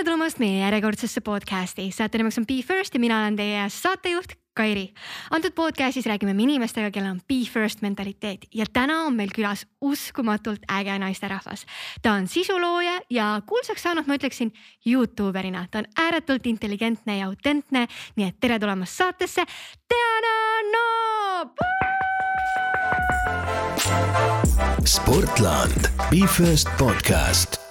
tere tulemast meie järjekordsesse podcasti, saate nimeks on Be First ja mina olen teie saatejuht Kairi. antud podcastis räägime me inimestega, kellel on Be First mentaliteet ja täna on meil külas uskumatult äge naisterahvas. ta on sisulooja ja kuulsaks saanud, ma ütleksin Youtuberina, ta on ääretult intelligentne ja autentne, nii et tere tulemast saatesse, Diana Noop. Sportland, Be First podcast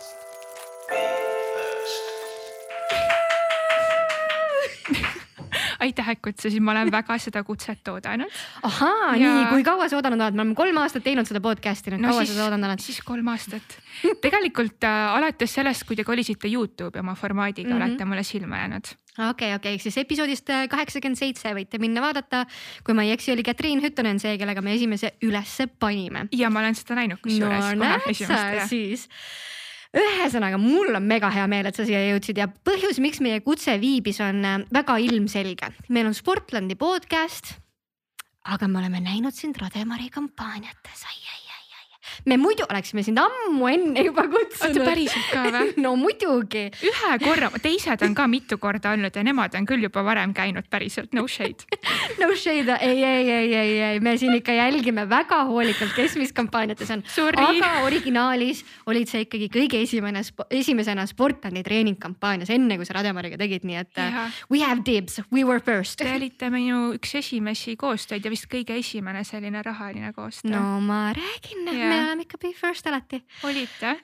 aitäh, et kutsusid, ma olen väga seda kutset oodanud. ahaa ja..., nii, kui kaua sa oodanud oled, me oleme kolm aastat teinud seda podcast'i nüüd no, kaua siis, sa seda oodanud oled? siis kolm aastat. tegelikult äh, alates sellest, kui te kolisite Youtube'i oma formaadiga mm, -hmm. olete mulle silma jäänud okei okay,, okei okay., siis episoodist äh, kaheksakümmend seitse võite minna vaadata. kui ma ei eksi, oli Katriin Hüttonen see, kellega me esimese ülesse panime. ja ma olen seda näinud kusjuures no,. siis ühesõnaga, mul on mega hea meel, et sa siia jõudsid ja põhjus, miks meie kutse viibis, on äh, väga ilmselge. meil on Sportlandi podcast. aga me oleme näinud sind Rademari kampaaniates, ai, ai, me muidu oleksime sind ammu enne juba kutsunud. oota päriselt ka või? no muidugi. ühe korra, teised on ka mitu korda olnud ja nemad on küll juba varem käinud päriselt, no shade no shade, ei, ei, ei, ei, ei, me siin ikka jälgime väga hoolikalt, kes mis kampaaniates on. aga originaalis olid sa ikkagi kõige esimene, esimesena Sportlandi treeningkampaanias, enne kui sa Rademariga tegid, nii et ja. we have dibs, we were first. Te olite minu üks esimesi koostöid ja vist kõige esimene selline rahaline koostöö. no ma räägin, me oleme ikka be first alati. olite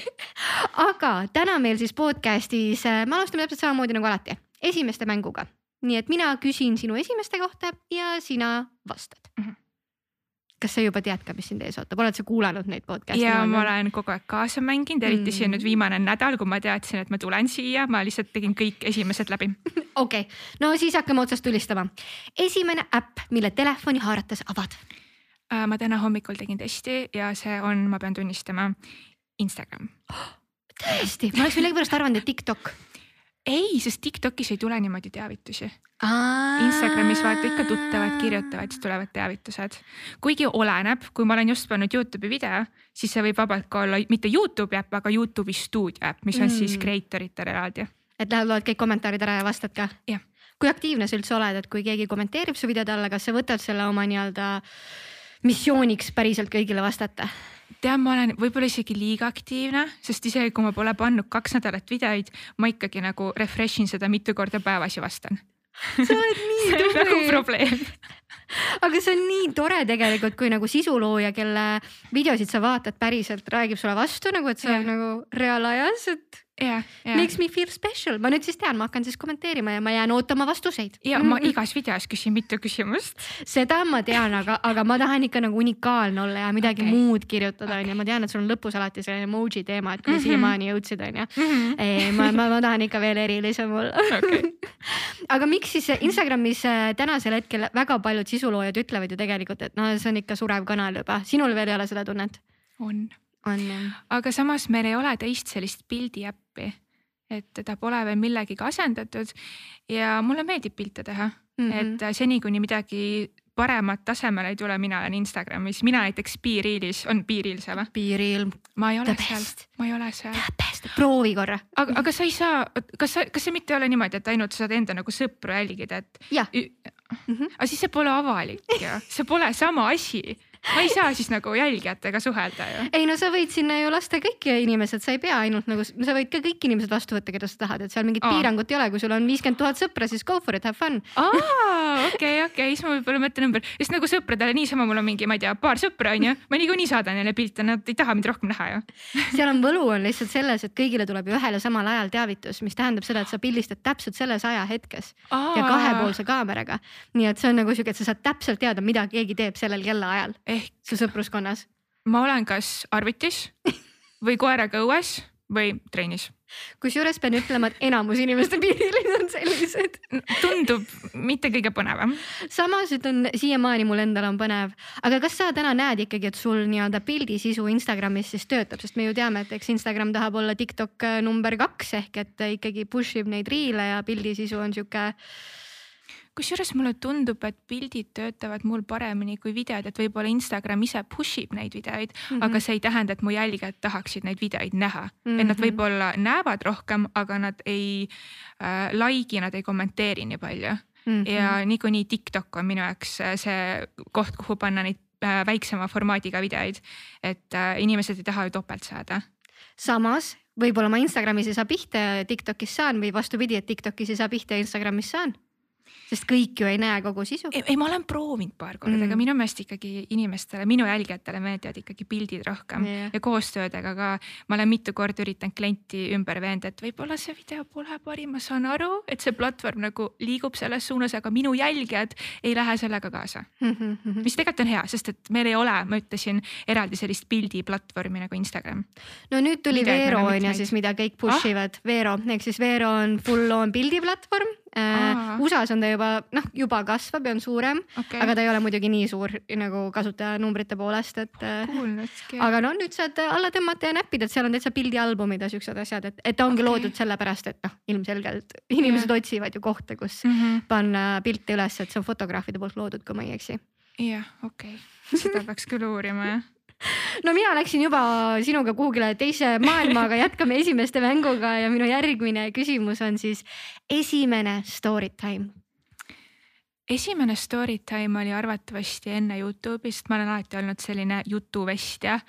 aga täna meil siis podcast'is, äh, me alustame täpselt samamoodi nagu alati, esimeste mänguga. nii et mina küsin sinu esimeste kohta ja sina vastad mm. -hmm kas sa juba tead ka, mis sind ees ootab, oled sa kuulanud neid podcast'e? ja ma olen kogu aeg kaasa mänginud, eriti mm. siin nüüd viimane nädal, kui ma teadsin, et ma tulen siia, ma lihtsalt tegin kõik esimesed läbi. okei no siis hakkame otsast tulistama. esimene äpp, mille telefoni haarates avad ma täna hommikul tegin testi ja see on, ma pean tunnistama, Instagram oh,. tõesti, ma oleks millegipärast arvanud, et TikTok. ei, sest TikTokis ei tule niimoodi teavitusi. Instagramis vaata ikka tuttavad kirjutavad, siis tulevad teavitused. kuigi oleneb, kui ma olen just pannud Youtube'i video, siis see võib vabalt ka olla mitte Youtube'i äpp, aga Youtube'i stuudio äpp, mis on mm. siis creator itele eraldi. et lähed, loed kõik kommentaarid ära ja vastad ka? jah. kui aktiivne sa üldse oled, et kui keegi kommenteerib su videode alla, kas sa võtad selle oma nii-öelda missiooniks päriselt kõigile vastata? tead, ma olen võib-olla isegi liiga aktiivne, sest isegi kui ma pole pannud kaks nädalat videoid, ma ikkagi nagu refresh in seda mitu korda päevas ja vastan. sa oled nii tubli. see on nagu probleem aga see on nii tore tegelikult, kui nagu sisulooja, kelle videosid sa vaatad, päriselt räägib sulle vastu nagu, et sa yeah. nagu reaalajas, et yeah,. Yeah. Makes me feel special, ma nüüd siis tean, ma hakkan siis kommenteerima ja ma jään ootama vastuseid. ja ma igas videos küsin mitu küsimust. seda ma tean, aga, aga ma tahan ikka nagu unikaalne olla ja midagi okay. muud kirjutada onju okay., ma tean, et sul on lõpus alati selline emoji teema, et kui mm -hmm. siiamaani jõudsid onju mm. -hmm. ma, ma, ma tahan ikka veel erilisem olla okay. aga miks siis Instagramis äh, tänasel hetkel väga paljud sisuloojad ütlevad ju tegelikult, et noh, see on ikka surev kanal juba, sinul veel ei ole seda tunnet? on. Aga samas meil ei ole teist sellist pildiäppi, et teda pole veel millegagi asendatud ja mulle meeldib pilte teha mm, -hmm. et seni kuni midagi paremat tasemele ei tule, mina olen Instagramis, mina näiteks Be-Realis, on Be-Real see või? Be-Real. ma ei ole seal, ma ei ole seal. proovi korra. aga, aga sa ei saa, kas sa, kas see mitte ei ole niimoodi, et ainult sa saad enda nagu sõpru jälgida, et. Mm -hmm. aga siis see pole avalik ju, see pole sama asi ma ei saa siis nagu jälgijatega suhelda ju. ei no sa võid sinna ju lasta kõik inimesed, sa ei pea ainult nagu, sa võid ka kõik inimesed vastu võtta, keda sa tahad, et seal mingit Aa. piirangut ei ole, kui sul on viiskümmend tuhat sõpra, siis go for it, have fun. okei, okei, siis ma võib-olla mõtlen ümber, sest nagu sõpradele niisama, mul on mingi, ma ei tea, paar sõpra onju, ma niikuinii saadan neile pilte, nad ei taha mind rohkem näha ju. seal on võlu on lihtsalt selles, et kõigile tuleb ju ühel ja samal ajal teavitus, mis tähendab seda, et sa pildistad täpselt selles ajahetkes Aa. ja kahepoolse kaameraga. nii et see on nagu sihuke, et sa saad täpselt teada, mida keegi teeb sellel kellaajal ehk su sõpruskonnas? ma olen kas arvutis või koeraga õues või trennis. kusjuures pean ütlema, et enamus inimeste piirilid on sellised. tundub mitte kõige põnevam. samas ütlen siiamaani mul endal on põnev, aga kas sa täna näed ikkagi, et sul nii-öelda pildisisu Instagramis siis töötab, sest me ju teame, et eks Instagram tahab olla TikTok number kaks ehk et ikkagi push ib neid riile ja pildisisu on sihuke kusjuures mulle tundub, et pildid töötavad mul paremini kui videod, et võib-olla Instagram ise push ib neid videoid mm, -hmm. aga see ei tähenda, et mu jälgijad tahaksid neid videoid näha mm. -hmm. et nad mhm. võib-olla näevad rohkem, aga nad ei äh, like'i, nad ei kommenteeri nii palju mm. -hmm. ja niikuinii TikTok on minu jaoks äh, see koht, kuhu panna neid äh, väiksema formaadiga videoid, et äh, inimesed ei taha ju topelt saada. samas võib-olla ma Instagramis ei saa pihta ja TikTokis saan või vastupidi, et TikTokis ei saa pihta ja Instagramis saan sest kõik ju ei näe kogu sisu. ei, ma olen proovinud paar korda mm., aga minu meelest ikkagi inimestele, minu jälgijatele meeldivad ikkagi pildid rohkem yeah. ja koostöödega ka. ma olen mitu korda üritanud klienti ümber veenda, et võib-olla see video pole parim, ma saan aru, et see platvorm nagu liigub selles suunas, aga minu jälgijad ei lähe sellega kaasa mm. -hmm. mis tegelikult on hea, sest et meil ei ole, ma ütlesin, eraldi sellist pildiplatvormi nagu Instagram. no nüüd tuli Videod Veero on ju siis, mida kõik push ivad ah?, Veero ehk siis Veero on full on pildiplatvorm äh,. USA-s on ta juba noh, juba kasvab ja on suurem okay., aga ta ei ole muidugi nii suur nagu kasutajanumbrite poolest, et cool,. aga no nüüd saad alla tõmmata ja näppida, et seal on täitsa pildialbumid ja siuksed asjad, et, et ta ongi okay. loodud sellepärast, et noh, ilmselgelt inimesed yeah. otsivad ju kohta, kus mm -hmm. panna pilte üles, et see on fotograafide poolt loodud, kui ma ei eksi. jah, okei okay., seda peaks küll uurima jah no mina läksin juba sinuga kuhugile teise maailma, aga jätkame esimeste mänguga ja minu järgmine küsimus on siis esimene story time. esimene story time oli arvatavasti enne Youtube'i, sest ma olen alati olnud selline jutuvestja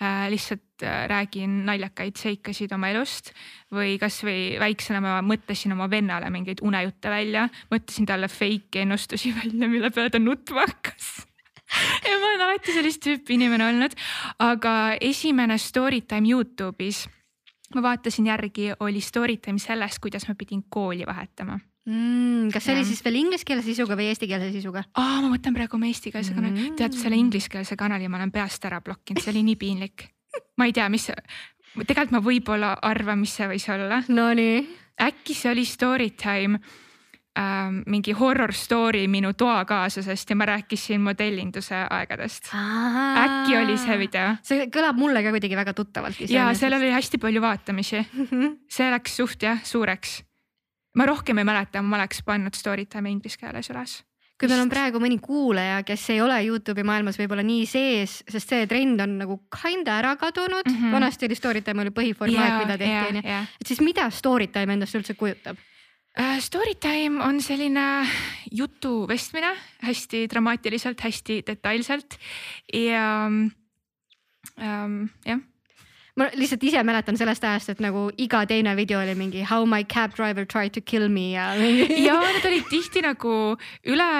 äh,. lihtsalt äh, räägin naljakaid seikasid oma elust või kasvõi väiksena ma mõtlesin oma vennale mingeid unejutte välja, mõtlesin talle fake ennustusi välja, mille peale ta nutma hakkas ja ma olen alati sellist tüüpi inimene olnud, aga esimene story time Youtube'is ma vaatasin järgi, oli story time sellest, kuidas ma pidin kooli vahetama mm,. kas see oli siis veel ingliskeelse sisuga või eestikeelse sisuga? aa, ma mõtlen praegu oma eestikeelse kanali mm., tead selle ingliskeelse kanali ma olen peast ära blokkinud, see oli nii piinlik. ma ei tea, mis, tegelikult ma võib-olla arvan, mis see võis olla. Nonii. äkki see oli story time äh, mingi horror story minu toakaaslasest ja ma rääkisin modellinduse aegadest. äkki oli see video? see kõlab mulle ka kuidagi väga tuttavalt. ja sellel oli hästi palju vaatamisi see läks suht jah suureks. ma rohkem ei mäleta, ma oleks pannud story time'i inglise keeles üles kui meil on praegu mõni kuulaja, kes ei ole Youtube'i maailmas võib-olla nii sees, sest see trend on nagu kinda ära kadunud mm. -hmm. vanasti oli story time oli põhiformaat yeah,, mida tehti onju yeah,. Yeah. et siis mida story time endast üldse kujutab? Äh, Storytime on selline jutu vestmine hästi dramaatiliselt, hästi detailselt. Ja ähm, jah. Ma lihtsalt ise mäletan sellest ajast, et nagu iga teine video oli mingi how my cab driver tried to kill me ja ja need olid tihti nagu üle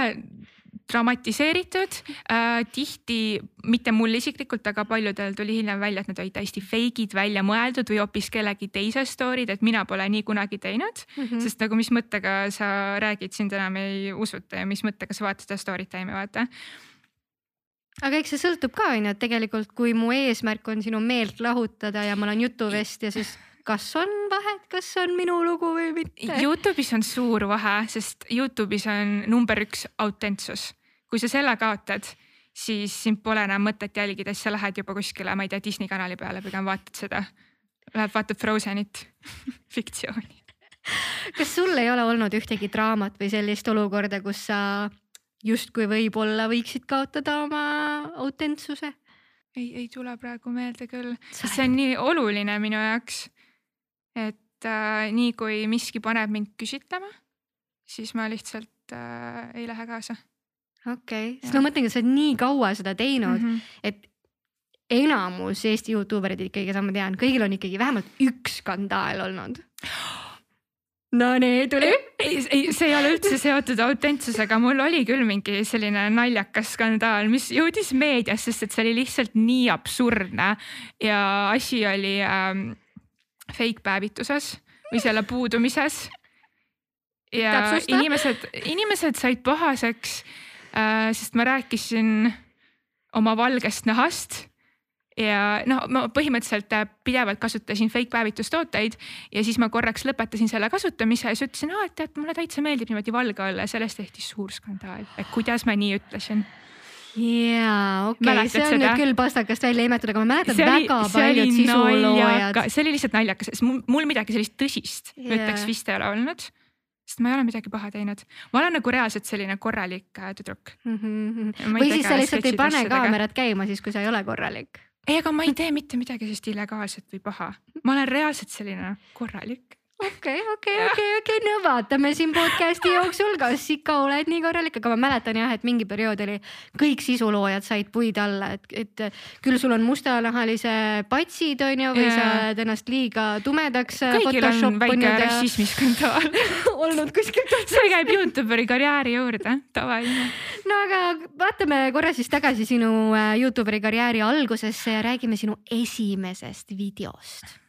dramatiseeritud äh,. tihti, mitte mul isiklikult, aga paljudel tuli hiljem välja, et need olid täiesti fake'id, välja mõeldud või hoopis kellegi teise story'd, et mina pole nii kunagi teinud mm. -hmm. sest nagu mis mõttega sa räägid, sind enam ei usuta ja mis mõttega sa vaatad seda story time'i vaata aga eks see sõltub ka on ju, et tegelikult kui mu eesmärk on sinu meelt lahutada ja ma olen jutuvestja, siis kas on vahet, kas on minu lugu või mitte? Youtube'is on suur vahe, sest Youtube'is on number üks autentsus kui sa selle kaotad, siis sind pole enam mõtet jälgida, siis sa lähed juba kuskile, ma ei tea, Disney kanali peale, pigem vaatad seda. Lähed vaatad Frozenit fiktsiooni. kas sul ei ole olnud ühtegi draamat või sellist olukorda, kus sa justkui võib-olla võiksid kaotada oma autentsuse? ei, ei tule praegu meelde küll, sest see on nii oluline minu jaoks. et äh, nii kui miski paneb mind küsitlema, siis ma lihtsalt äh, ei lähe kaasa okei okay., sest ma mõtlengi, et sa oled nii kaua seda teinud mm, -hmm. et enamus Eesti Youtube erid ikkagi, keda ma tean, kõigil on ikkagi vähemalt üks skandaal olnud. Nonii, tuli. ei, ei, see ei ole üldse seotud autentsusega, mul oli küll mingi selline naljakas skandaal, mis jõudis meediasse, sest et see oli lihtsalt nii absurdne ja asi oli ähm, fake päevituses või selle puudumises. ja Täpsusta. inimesed, inimesed said pahaseks sest ma rääkisin oma valgest nahast ja noh, ma põhimõtteliselt äh, pidevalt kasutasin fake päevitustooteid ja siis ma korraks lõpetasin selle kasutamise ja siis ütlesin, et tead, mulle täitsa meeldib niimoodi valge olla ja sellest tehti suur skandaal, et kuidas ma nii ütlesin jaa, okei okay., see on seda? nüüd küll pastakast välja imetud, aga ma mäletan see väga oli, paljud sisuloojad. see oli lihtsalt naljakas, sest mul, mul midagi sellist tõsist yeah. ütleks vist ei ole olnud sest ma ei ole midagi paha teinud. ma olen nagu reaalselt selline korralik äh, tüdruk mm. -hmm. või siis sa lihtsalt ei pane kaamerat käima siis, kui sa ei ole korralik. ei, aga ma ei tee mitte midagi sellist illegaalset või paha. ma olen reaalselt selline korralik okei, okei, okei, okei, no vaatame siin podcast'i jooksul, kas ikka oled nii korralik, aga ma mäletan jah, et mingi periood oli, kõik sisuloojad said puid alla, et, et küll sul on mustanahalise patsid on ju, või yeah. sa oled ennast liiga tumedaks. kõigil on väike rassismiskandaal olnud kuskil. see käib Youtuberi karjääri juurde, tavaline. no aga vaatame korra siis tagasi sinu äh, Youtuberi karjääri algusesse ja räägime sinu esimesest videost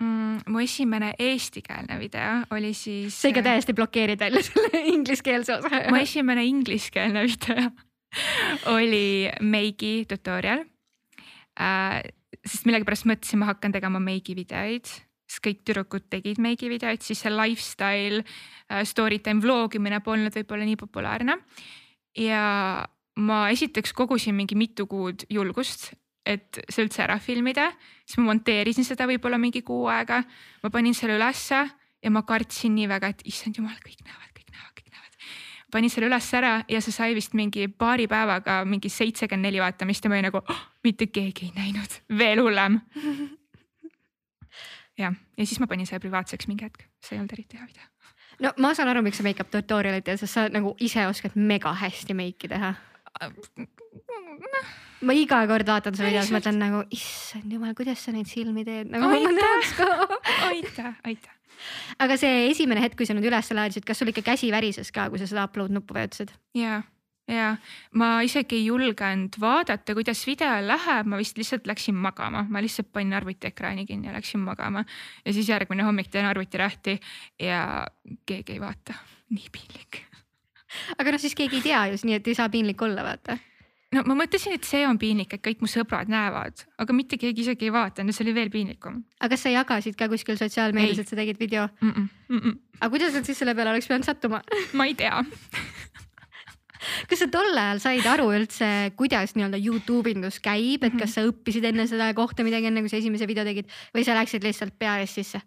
mm,? mu esimene eestikeelne video oli siis. sa ikka äh, täiesti blokeerid välja selle ingliskeelse osa. mu esimene ingliskeelne video oli meigi tutorial äh,. sest millegipärast mõtlesin, ma hakkan tegema meigi videoid, sest kõik tüdrukud tegid meigi videoid, siis see lifestyle äh, story time vlogimine polnud võib-olla nii populaarne. ja ma esiteks kogusin mingi mitu kuud julgust, et see üldse ära filmida, siis ma monteerisin seda võib-olla mingi kuu aega. ma panin selle ülesse ja ma kartsin nii väga, et issand jumal, kõik näevad, kõik näevad, kõik näevad. panin selle üles ära ja see sai vist mingi paari päevaga mingi seitsekümmend neli vaatamist ja ma olin nagu oh, mitte keegi ei näinud, veel hullem. jah, ja siis ma panin selle privaatseks mingi hetk, see ei olnud eriti hea video no ma saan aru, miks sa make-up tutorial'id teed, sest sa nagu ise oskad mega hästi meiki teha ma iga kord vaatan su videos, mõtlen nagu issand jumal, kuidas sa neid silmi teed nagu. aitäh, aitäh. aga see esimene hetk, kui sa nüüd üles laadisid, kas sul ikka käsi värises ka, kui sa seda upload nuppu vajutasid? ja, ja ma isegi ei julgenud vaadata, kuidas video läheb, ma vist lihtsalt läksin magama, ma lihtsalt panin arvutiekraani kinni ja läksin magama. ja siis järgmine hommik teen arvutirahti ja keegi ei vaata, nii piinlik aga noh, siis keegi ei tea ju, nii et ei saa piinlik olla, vaata no ma mõtlesin, et see on piinlik, et kõik mu sõbrad näevad, aga mitte keegi isegi ei vaadanud ja see oli veel piinlikum. aga kas sa jagasid ka kuskil sotsiaalmeedias, et sa tegid video mm? -mm, mm -mm. aga kuidas nad siis selle peale oleks pidanud sattuma? ma ei tea kas sa tol ajal said aru üldse, kuidas nii-öelda Youtube indus käib, et kas mhm. sa õppisid enne seda kohta midagi, enne kui sa esimese video tegid või sa läksid lihtsalt pea ees sisse?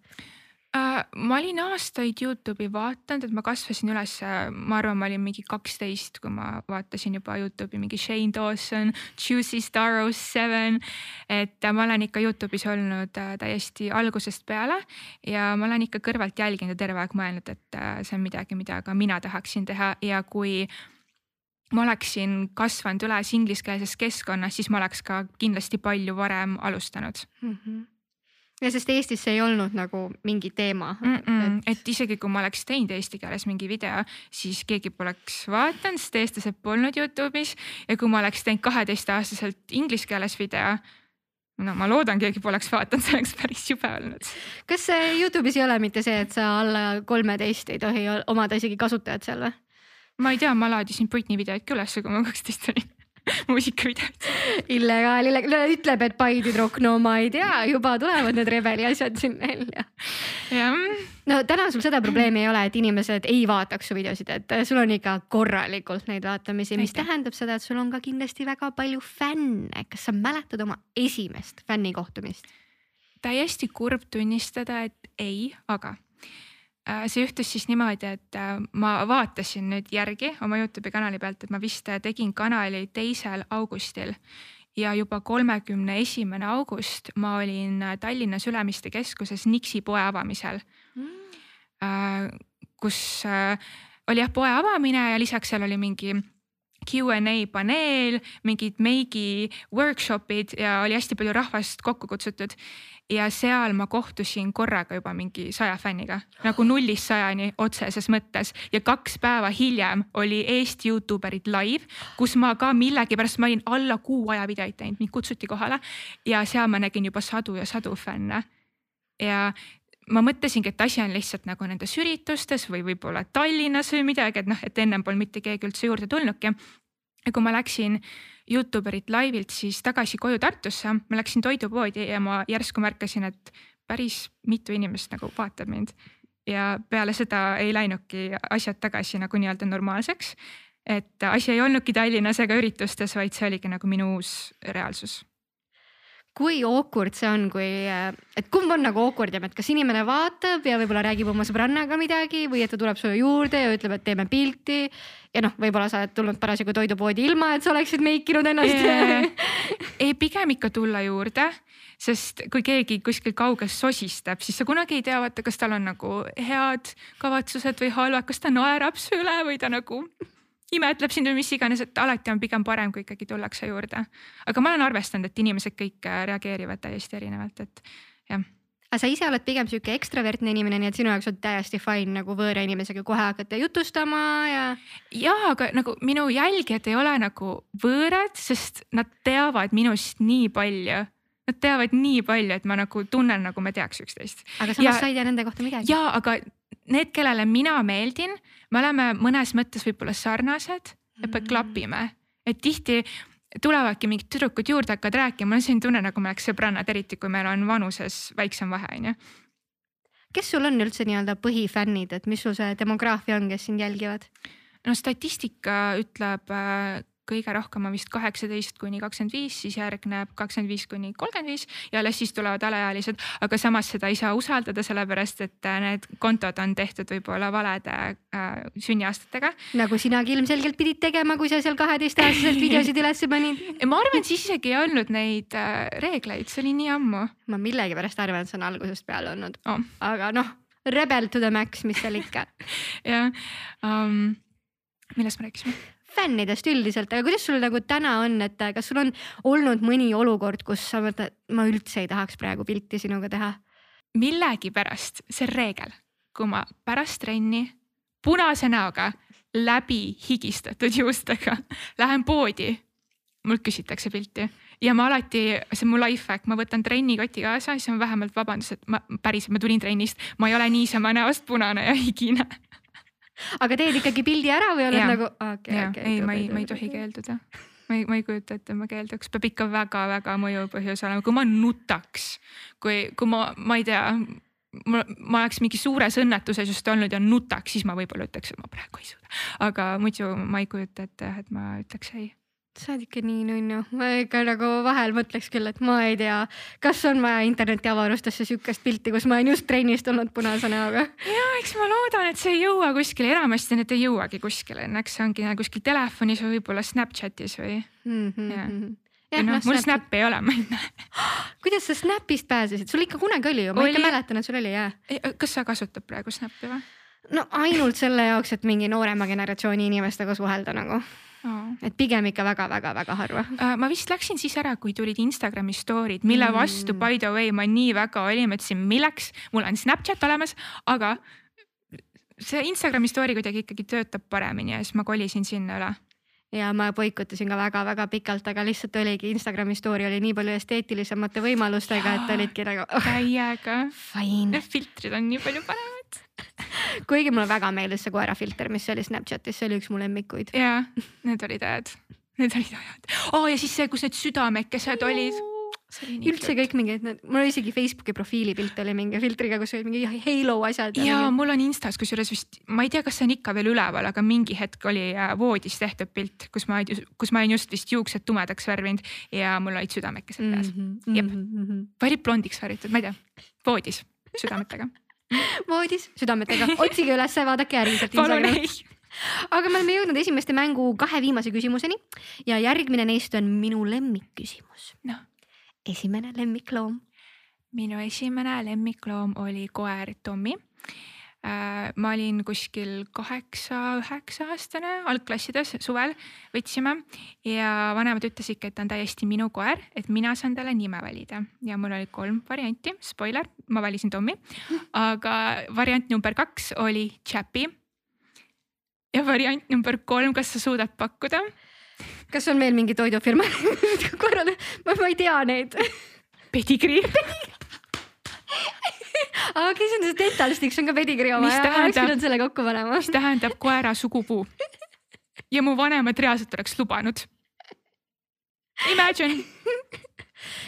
Äh,? ma olin aastaid Youtube'i vaadanud, et ma kasvasin üles, ma arvan, ma olin mingi kaksteist, kui ma vaatasin juba Youtube'i mingi Shane Dawson, Juicy Star Seven. et ma olen ikka Youtube'is olnud äh, täiesti algusest peale ja ma olen ikka kõrvalt jälginud ja terve aeg mõelnud, et äh, see on midagi, mida ka mina tahaksin teha ja kui ma oleksin kasvanud üles ingliskeelses keskkonnas, siis ma oleks ka kindlasti palju varem alustanud mm. -hmm ja sest Eestis see ei olnud nagu mingi teema mm. -mm. Et... et isegi kui ma oleks teinud eesti keeles mingi video, siis keegi poleks vaadanud, sest eestlased polnud Youtube'is ja kui ma oleks teinud kaheteistaastaselt inglise keeles video no ma loodan, keegi poleks vaadanud, see oleks päris jube olnud. kas Youtube'is ei ole mitte see, et sa alla kolmeteist ei tohi omada isegi kasutajat seal või? ma ei tea, ma laadisin Britney videoid ka ülesse, kui ma kaksteist olin muusikavideot. illegaal, illegaal, ütleb, et Pai tüdruk, no ma ei tea, juba tulevad need rebeli asjad siin välja. no täna sul seda probleemi ei ole, et inimesed ei vaataks su videosid, et sul on ikka korralikult neid vaatamisi, mis Aitäh. tähendab seda, et sul on ka kindlasti väga palju fänne. kas sa mäletad oma esimest fännikohtumist? täiesti kurb tunnistada, et ei, aga Äh, see juhtus siis niimoodi, et äh, ma vaatasin nüüd järgi oma Youtube'i kanali pealt, et ma vist äh, tegin kanali teisel augustil. Ja juba kolmekümne esimene august ma olin Tallinnas Ülemiste keskuses Nixi poe avamisel. Mm.. kus oli jah poe avamine ja lisaks seal oli mingi Q&A paneel, mingid meigi workshop'id ja oli hästi palju rahvast kokku kutsutud ja seal ma kohtusin korraga juba mingi saja fänniga nagu nullist sajani otseses mõttes ja kaks päeva hiljem oli Eesti Youtuberid live, kus ma ka millegipärast, ma olin alla kuu aja videoid teinud, mind kutsuti kohale ja seal ma nägin juba sadu ja sadu fänne. ja ma mõtlesingi, et asi on lihtsalt nagu nendes üritustes või võib-olla Tallinnas või midagi, et noh, et ennem polnud mitte keegi üldse juurde tulnudki. ja kui ma läksin Youtuberit laivilt siis tagasi koju Tartusse, ma läksin toidupoodi ja ma järsku märkasin, et päris mitu inimest nagu vaatab mind. ja peale seda ei läinudki asjad tagasi nagu nii-öelda normaalseks. et asi ei olnudki Tallinnas ega üritustes, vaid see oligi nagu minu uus reaalsus kui awkward see on, kui, et kumb on nagu awkward jääb, et kas inimene vaatab ja võib-olla räägib oma sõbrannaga midagi või et ta tuleb sulle juurde ja ütleb, et teeme pilti. ja noh, võib-olla sa oled tulnud parasjagu toidupoodi ilma, et sa oleksid meikinud ennast yeah.. ei, pigem ikka tulla juurde, sest kui keegi kuskil kaugel sosistab, siis sa kunagi ei tea, vaata, kas tal on nagu head kavatsused või halvad, kas ta naerab su üle või ta nagu imetleb sind või mis iganes, et alati on pigem parem, kui ikkagi tullakse juurde. aga ma olen arvestanud, et inimesed kõik äh, reageerivad täiesti erinevalt, et jah aga sa ise oled pigem sihuke ekstravertne inimene, nii et sinu jaoks on täiesti fine nagu võõra inimesega kohe hakata jutustama ja. ja, aga nagu minu jälgijad ei ole nagu võõrad, sest nad teavad minust nii palju. Nad teavad nii palju, et ma nagu tunnen, nagu me teaks üksteist. aga samas sa ei tea nende kohta midagi. ja, aga need, kellele mina meeldin, me oleme mõnes mõttes võib-olla sarnased mm. klapime, et tihti tulevadki mingid tüdrukud juurde, hakkavad rääkima, mul on selline tunne, nagu me oleks sõbrannad, eriti kui meil on vanuses väiksem vahe, on ju. kes sul on üldse nii-öelda põhifännid, et mis sul see demograafia on, kes sind jälgivad? no statistika ütleb äh, kõige rohkem on vist kaheksateist kuni kakskümmend viis, siis järgneb kakskümmend viis kuni kolmkümmend viis ja alles siis tulevad alaealised. aga samas seda ei saa usaldada, sellepärast et äh, need kontod on tehtud võib-olla valede äh, sünniaastatega. nagu sinagi ilmselgelt pidid tegema, kui sa seal kaheteistaastaselt videosid üles panid. ma arvan, siis isegi ei olnud neid äh, reegleid, see oli nii ammu. ma millegipärast arvan, et see on algusest peale olnud oh., aga noh, rebel to the max, mis seal ikka jah um,, millest me rääkisime? Fännidest üldiselt, aga kuidas sul nagu täna on, et kas sul on olnud mõni olukord, kus sa mõtled, ma üldse ei tahaks praegu pilti sinuga teha? millegipärast see reegel, kui ma pärast trenni punase näoga läbi higistatud juustega lähen poodi, mult küsitakse pilti ja ma alati, see on mu life hack, ma võtan trennikoti kaasa, siis on vähemalt vabandus, et ma päriselt, ma tulin trennist, ma ei ole niisama näost punane ja higine aga teed ikkagi pildi ära või oled ja. nagu okei okay,, okei okay,? ei, ma ei, ma ei tohi keelduda. ma ei, ma ei kujuta ette, ma keelduks, peab ikka väga-väga mõjuv põhjus olema, kui ma nutaks, kui, kui ma, ma ei tea ma, ma oleks mingi suures õnnetuses just olnud ja nutaks, siis ma võib-olla ütleks, et ma praegu ei suuda. aga muidu ma ei kujuta ette, et ma ütleks ei sa oled ikka nii nunnu, ma ikka nagu vahel mõtleks küll, et ma ei tea, kas on vaja internetiavarustesse sihukest pilti, kus ma olen just trennist tulnud punase näoga. ja eks ma loodan, et see ei jõua kuskile, enamasti need ei jõuagi kuskile, õnneks see ongi kuskil telefonis või võib-olla Snapchatis või mm. -hmm. Ja. Ja, noh, mul Snappi ei ole, ma ei näe. kuidas sa Snapist pääsesid, sul ikka kunagi oli ju, ma oli... ikka mäletan, et sul oli jah. kas sa kasutad praegu Snappi või? no ainult selle jaoks, et mingi noorema generatsiooni inimestega suhelda nagu. Et pigem ikka väga-väga-väga harva uh,. ma vist läksin siis ära, kui tulid Instagrami story'd, mille mm. vastu by the way ma nii väga olin, mõtlesin, milleks, mul on Snapchat olemas, aga see Instagrami story kuidagi ikkagi töötab paremini ja siis ma kolisin sinna üle ja ma boikotasin ka väga-väga pikalt, aga lihtsalt oligi Instagrami story oli nii palju esteetilisemate võimalustega, et olidki nagu oh,. täiega. Need filtrid on nii palju paremad kuigi mulle väga meeldis see koerafilter, mis oli Snapchatis, see oli üks mu lemmikuid. ja, need olid head, need olid head oh,. ja siis see, kus need südamekesed olid üldse kõik mingid, mul oli isegi Facebooki profiilipilt oli mingi filtriga, kus olid mingi Halo asjad. ja, ja mingi... mul on Instas kusjuures vist, ma ei tea, kas see on ikka veel üleval, aga mingi hetk oli äh, voodis tehtud pilt, kus ma, kus ma olin just vist juuksed tumedaks värvinud ja mul olid südamekesed peas mm. -hmm, jep mm, -hmm. või olid blondiks värvitud, ma ei tea, voodis südametega voodis südametega, otsige ülesse, vaadake järgmiselt Instagramis aga me oleme jõudnud esimeste mängu kahe viimase küsimuseni ja järgmine neist on minu lemmikküsimus. No.. esimene lemmikloom. minu esimene lemmikloom oli koer Tommy ma olin kuskil kaheksa-üheksa aastane, algklassides suvel võtsime. Ja vanemad ütlesidki, et ta on täiesti minu koer, et mina saan talle nime valida. Ja mul oli kolm varianti, spoiler, ma valisin Tommy, aga variant number kaks oli Chappy. ja variant number kolm, kas sa suudad pakkuda? kas on veel mingi toidufirma? Korralda, ma ei tea neid. Pedigree aga küsimus dental sticks on ka pedigrii oma ja oleks pidanud selle kokku panema. mis tähendab koera sugupuu. ja mu vanemad reaalselt oleks lubanud. Imagine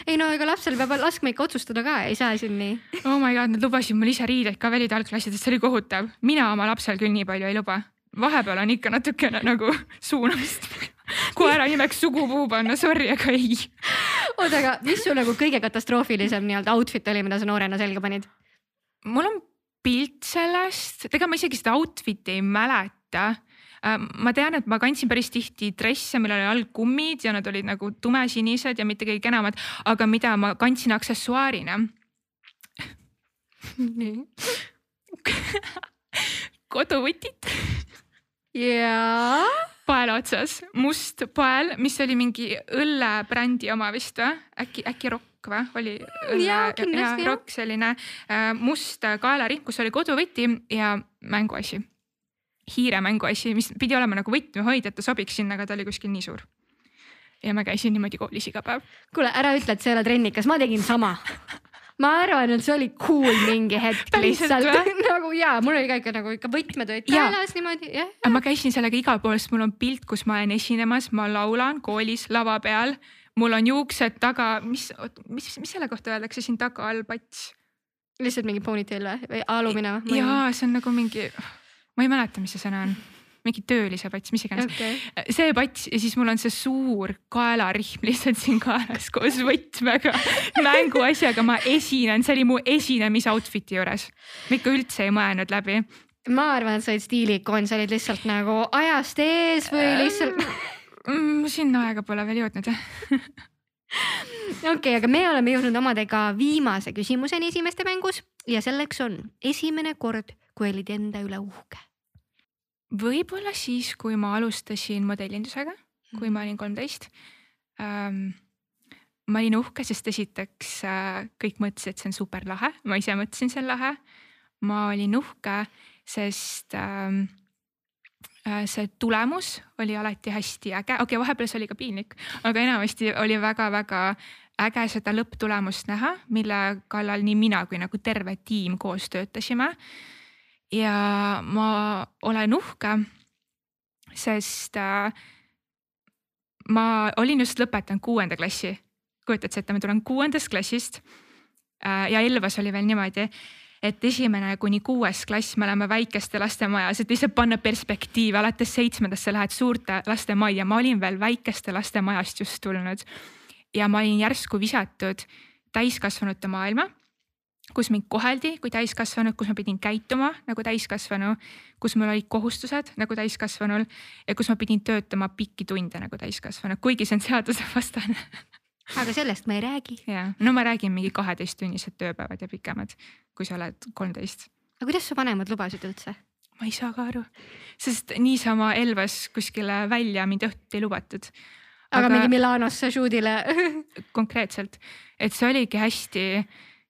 ei no ega lapsel peab laskma ikka otsustada ka, ei saa siin nii. oh my god, nad lubasid mul ise riideid ka valida algklassidest, see oli kohutav. mina oma lapsel küll nii palju ei luba. vahepeal on ikka natukene nagu suunamist koera nimeks sugupuu panna, sorry, aga ei. Oota, aga mis su nagu kõige katastroofilisem nii-öelda outfit oli, mida sa noorena selga panid? mul on pilt sellest, ega ma isegi seda outfit'i ei mäleta Äh, ma tean, et ma kandsin päris tihti dresse, millel oli all kummid ja nad olid nagu tumesinised ja mitte kõige kenamad, aga mida ma kandsin aksessuaarina. nii koduvõtit. jaa. Paela otsas, must pael, mis oli mingi õllebrändi oma vist või, äkki, äkki Rock või oli? jaa, kindlasti jah. Rock selline äh, must kaelarihm, kus oli koduvõti ja mänguasi hiiremängu asi, mis pidi olema nagu võtmehoidja, et ta sobiks sinna, aga ta oli kuskil nii suur. ja ma käisin niimoodi koolis iga päev. kuule, ära ütle, et sa ei ole trennikas, ma tegin sama ma arvan, et see oli cool mingi hetk lihtsalt nagu ja mul oli ka ikka nagu ikka võtmed olid käelas niimoodi jah ja.. ma käisin sellega igal pool, sest mul on pilt, kus ma olen esinemas, ma laulan koolis lava peal. mul on juuksed taga, mis, mis, mis selle kohta öeldakse siin taga all pats? lihtsalt mingi ponytail või, või alumine või? jaa, see on nagu mingi ma ei mäleta, mis see sõna on mingi töölise pats, mis iganes okay.. see pats ja siis mul on see suur kaelarihm lihtsalt siin kaelas koos võtmega, mänguasjaga, ma esinen, see oli mu esinemis outfit'i juures. ma ikka üldse ei mõelnud läbi. ma arvan, et sa olid stiiliikoon, sa olid lihtsalt nagu ajast ees või lihtsalt mm,. sinna aega pole veel jõudnud jah okei okay,, aga me oleme jõudnud omadega viimase küsimuseni esimeste mängus ja selleks on esimene kord kui olid enda üle uhke? Võib-olla siis, kui ma alustasin modellindusega, kui ma olin kolmteist ähm,. ma olin uhke, sest esiteks äh, kõik mõtlesid, et see on super lahe, ma ise mõtlesin, see on lahe. ma olin uhke, sest ähm, äh, see tulemus oli alati hästi äge, okei okay,, vahepeal see oli ka piinlik, aga enamasti oli väga-väga äge seda lõpptulemust näha, mille kallal nii mina kui nagu terve tiim koos töötasime ja ma olen uhke, sest äh, ma olin just lõpetanud kuuenda klassi. kujutad sa ette, ma tulen kuuendast klassist äh, ja Elvas oli veel niimoodi, et esimene kuni kuues klass, me oleme väikeste laste majas, et lihtsalt panna perspektiivi, alates seitsmendast sa lähed suurte laste majja, ma olin veel väikeste laste majast just tulnud. ja ma olin järsku visatud täiskasvanute maailma kus mind koheldi kui täiskasvanut, kus ma pidin käituma nagu täiskasvanu, kus mul olid kohustused nagu täiskasvanul ja kus ma pidin töötama pikki tunde nagu täiskasvanu, kuigi see on seadusevastane aga sellest me ei räägi. ja, no ma räägin mingi kaheteisttunnised tööpäevad ja pikemad, kui sa oled kolmteist. aga kuidas su vanemad lubasid üldse? ma ei saa ka aru, sest niisama Elvas kuskile välja mind õhtuti ei lubatud. aga mingi Milanosse shoot'ile konkreetselt, et see oligi hästi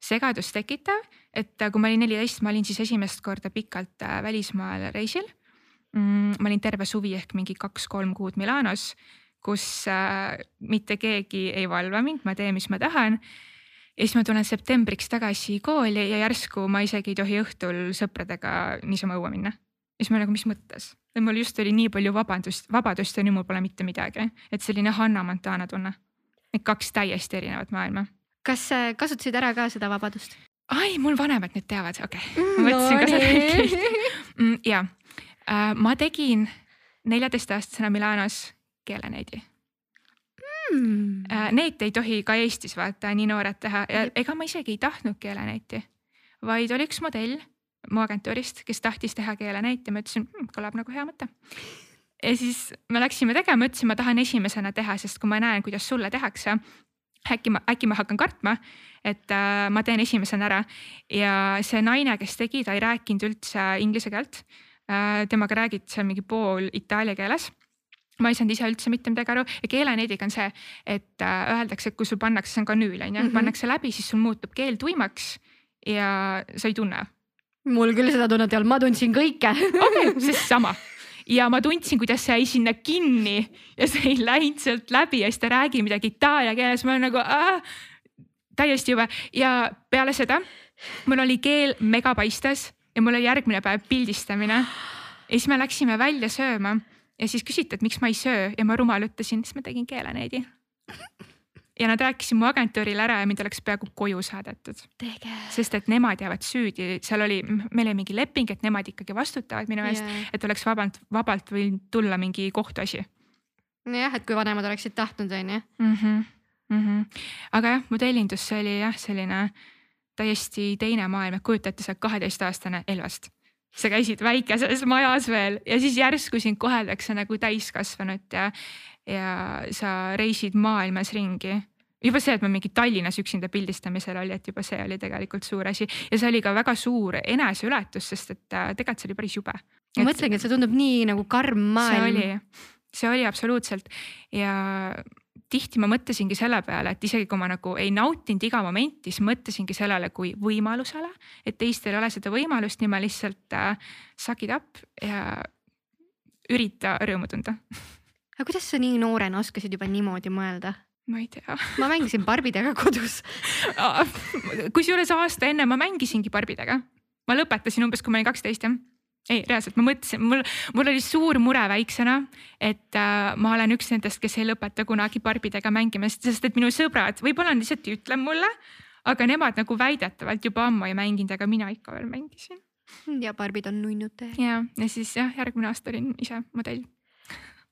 segadust tekitav, et äh, kui ma olin neliteist, ma olin siis esimest korda pikalt äh, välismaal reisil. Mm, ma olin terve suvi ehk mingi kaks-kolm kuud Milanos, kus äh, mitte keegi ei valva mind, ma teen, mis ma tahan. ja siis ma tulen septembriks tagasi kooli ja järsku ma isegi ei tohi õhtul sõpradega niisama õue minna. ja siis ma nagu, mis mõttes, et mul just oli nii palju vabandust, vabadust ja nüüd mul pole mitte midagi, et selline Hanna Montana tunne. Need kaks täiesti erinevat maailma kas kasutasid ära ka seda vabadust? ai, mul vanemad nüüd teavad, okei okay. Mm, ma mõtlesin no, ka seda kõike mm,. ja äh, ma tegin neljateistaastasena Milanos keeleneidi mm.. Äh, neeti ei tohi ka Eestis vaata nii noored teha ja ega ma isegi ei tahtnud keeleneiti, vaid oli üks modell mu agentuurist, kes tahtis teha keeleneiti, ma ütlesin hm,, kõlab nagu hea mõte. ja siis me läksime tegema, ütlesin, ma tahan esimesena teha, sest kui ma näen, kuidas sulle tehakse, äkki ma, äkki ma hakkan kartma, et äh, ma teen esimesena ära ja see naine, kes tegi, ta ei rääkinud üldse inglise keelt äh,. temaga räägiti seal mingi pool itaalia keeles ma ei saanud ise üldse mitte midagi aru ja keeleneediga on see, et äh, öeldakse, et kui sul pannakse, see on kanüül on ju, mhm. pannakse läbi, siis sul muutub keel tuimaks ja sa ei tunne. mul küll seda tunnet ei olnud, ma tundsin kõike. okei okay,, siis sama ja ma tundsin, kuidas see jäi sinna kinni ja see ei läinud sealt läbi ja siis ta räägib midagi itaalia keeles, ma olen nagu äh, täiesti jube. Ja peale seda mul oli keel megapaistes ja mul oli järgmine päev pildistamine. ja siis me läksime välja sööma ja siis küsiti, et miks ma ei söö ja ma rumal ütlesin, siis ma tegin keeleneedi ja nad rääkisid mu agentuurile ära ja mind oleks peaaegu koju saadetud. sest et nemad jäävad süüdi, seal oli, meil oli mingi leping, et nemad ikkagi vastutavad minu eest yeah., et oleks vabalt, vabalt võinud tulla mingi kohtuasi. nojah, et kui vanemad oleksid tahtnud, on ju. Mhm. -hmm. aga jah, modellindus, see oli jah, selline täiesti teine maailm, et kujuta ette, sa oled kaheteistaastane Elvast. sa käisid väikeses majas veel ja siis järsku sind koheldakse nagu täiskasvanut ja, ja sa reisid maailmas ringi juba see, et ma mingi Tallinnas üksinda pildistamisel oli, et juba see oli tegelikult suur asi ja see oli ka väga suur eneseületus, sest et äh, tegelikult see oli päris jube. ma mõtlengi, et see tundub nii nagu karm maailm. see oli, see oli absoluutselt ja tihti ma mõtlesingi selle peale, et isegi kui ma nagu ei nautinud iga momenti, siis mõtlesingi sellele kui võimalusele, et teistel ei ole seda võimalust, nii ma lihtsalt äh, suck it up ja ürita rõõmu tunda. aga kuidas sa nii noorena oskasid juba niimoodi mõelda? ma ei tea. ma mängisin barbidega kodus kusjuures aasta enne ma mängisingi barbidega. ma lõpetasin umbes, kui ma olin kaksteist jah ei, reaalselt ma mõtlesin, mul, mul oli suur mure väiksena, et äh, ma olen üks nendest, kes ei lõpeta kunagi barbidega mängimist, sest et minu sõbrad võib-olla lihtsalt ei ütle mulle, aga nemad nagu väidetavalt juba ammu ei mänginud, aga mina ikka veel mängisin. ja barbid on nunnud. ja, ja siis jah, järgmine aasta olin ise modell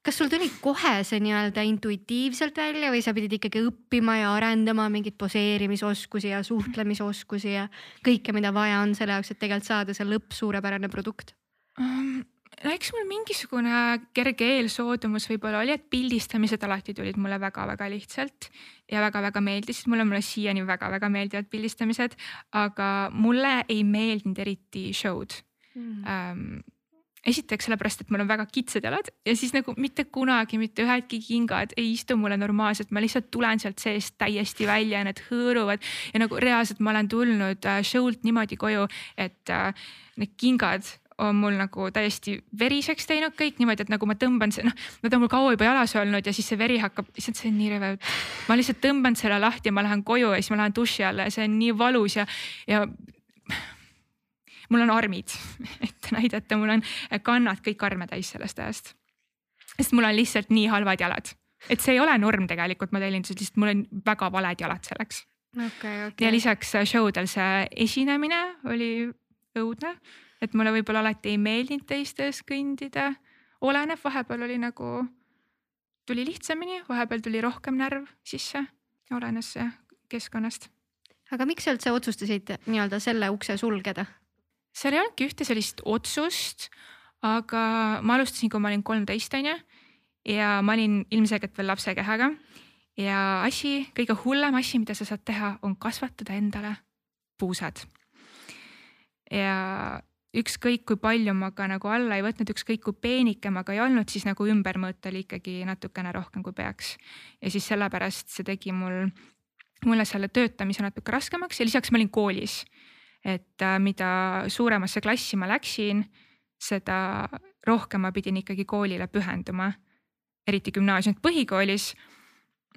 kas sul tuli kohe see nii-öelda intuitiivselt välja või sa pidid ikkagi õppima ja arendama mingeid poseerimisoskusi ja suhtlemisoskusi ja kõike, mida vaja on selle jaoks, et tegelikult saada see lõpp suurepärane produkt? um,? no eks mul mingisugune kerge eelsoodumus võib-olla oli, et pildistamised alati tulid mulle väga-väga lihtsalt ja väga-väga meeldisid, mulle, mulle siiani väga-väga meeldivad pildistamised, aga mulle ei meeldinud eriti show'd mm.. Um, esiteks sellepärast, et mul on väga kitsad jalad ja siis nagu mitte kunagi mitte ühedki kingad ei istu mulle normaalselt, ma lihtsalt tulen sealt seest täiesti välja ja need hõõruvad ja nagu reaalselt ma olen tulnud äh, show'lt niimoodi koju, et äh, need kingad on mul nagu täiesti veriseks teinud kõik niimoodi, et nagu ma tõmban, noh, nad on mul kaua juba jalas olnud ja siis see veri hakkab, lihtsalt see on nii rõve. ma lihtsalt tõmban selle lahti ja ma lähen koju ja siis ma lähen duši alla ja see on nii valus ja, ja mul on armid, et näidata, mul on kannad kõik arme täis sellest ajast. sest mul on lihtsalt nii halvad jalad, et see ei ole norm tegelikult modellinduses, lihtsalt mul on väga valed jalad selleks okay,. Okay. ja lisaks show del see esinemine oli õudne et mulle võib-olla alati ei meeldinud teiste ees kõndida. oleneb, vahepeal oli nagu, tuli lihtsamini, vahepeal tuli rohkem närv sisse, olenes keskkonnast. aga miks sa üldse otsustasid nii-öelda selle ukse sulgeda? Seal ei olnudki ühte sellist otsust, aga ma alustasin, kui ma olin kolmteist on ju ja ma olin ilmselgelt veel lapse kehaga ja asi, kõige hullem asi, mida sa saad teha, on kasvatada endale puusad. ja ükskõik kui palju ma ka nagu alla ei võtnud, ükskõik kui peenike ma ka ei olnud, siis nagu ümbermõõt oli ikkagi natukene rohkem kui peaks. ja siis sellepärast see tegi mul, mulle selle töötamise natuke raskemaks ja lisaks ma olin koolis. Et äh, mida suuremasse klassi ma läksin, seda rohkem ma pidin ikkagi koolile pühenduma. eriti gümnaasiumit, põhikoolis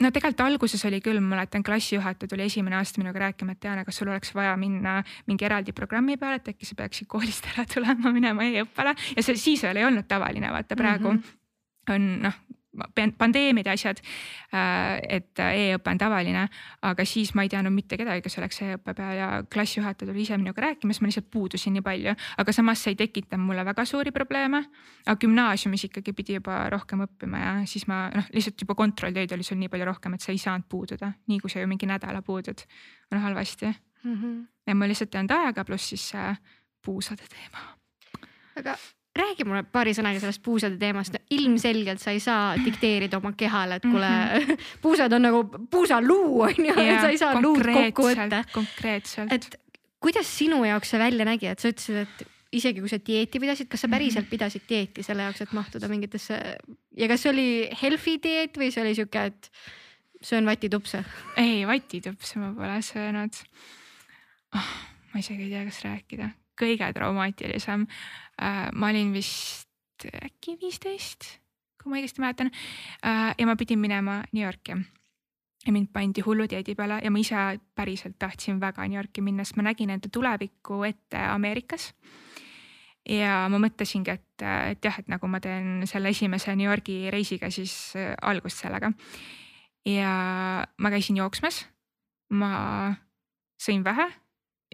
no tegelikult alguses oli küll, ma mäletan, klassijuhataja tuli esimene aasta minuga rääkima, et Diana, kas sul oleks vaja minna mingi eraldi programmi peale, et äkki sa peaksid koolist ära tulema, minema e-õppele ja see siis veel ei olnud tavaline, vaata praegu mm -hmm. on noh, pandeemiad ja asjad. Äh, et e-õpe on tavaline, aga siis ma ei teadnud mitte kedagi, kes oleks e-õppe peal ja klassijuhataja tuli ise minuga rääkima, siis ma lihtsalt puudusin nii palju, aga samas see ei tekitanud mulle väga suuri probleeme. aga gümnaasiumis ikkagi pidi juba rohkem õppima ja siis ma noh, lihtsalt juba kontrolltöid oli sul nii palju rohkem, et sa ei saanud puududa, nii kui sa ju mingi nädala puudud, on halvasti mm. -hmm. ja mul lihtsalt ei olnud aega, pluss siis see puusade teema. aga räägi mulle paari sõnaga sellest puusade teemast no,. ilmselgelt sa ei saa dikteerida oma kehale, et kuule mm, -hmm. puusad on nagu puusaluu on ju, sa ei saa luud kokku võtta. konkreetselt. et kuidas sinu jaoks see välja nägi, et sa ütlesid, et isegi kui sa dieeti pidasid, kas sa päriselt mhm. pidasid dieeti selle jaoks, et mahtuda mingitesse ja kas see oli healthy dieet või see oli sihuke, et söön vatitupse? ei, vatitupse ma pole söönud oh,. ma isegi ei tea, kas rääkida, kõige traumaatilisem Äh, ma olin vist äkki viisteist, kui ma õigesti mäletan. Äh, ja ma pidin minema New Yorki ja mind pandi hullu dieedi peale ja ma ise päriselt tahtsin väga New Yorki minna, sest ma nägin enda tulevikku ette Ameerikas. ja ma mõtlesingi, et, et jah, et nagu ma teen selle esimese New Yorgi reisiga siis äh, algust sellega. ja ma käisin jooksmas, ma sõin vähe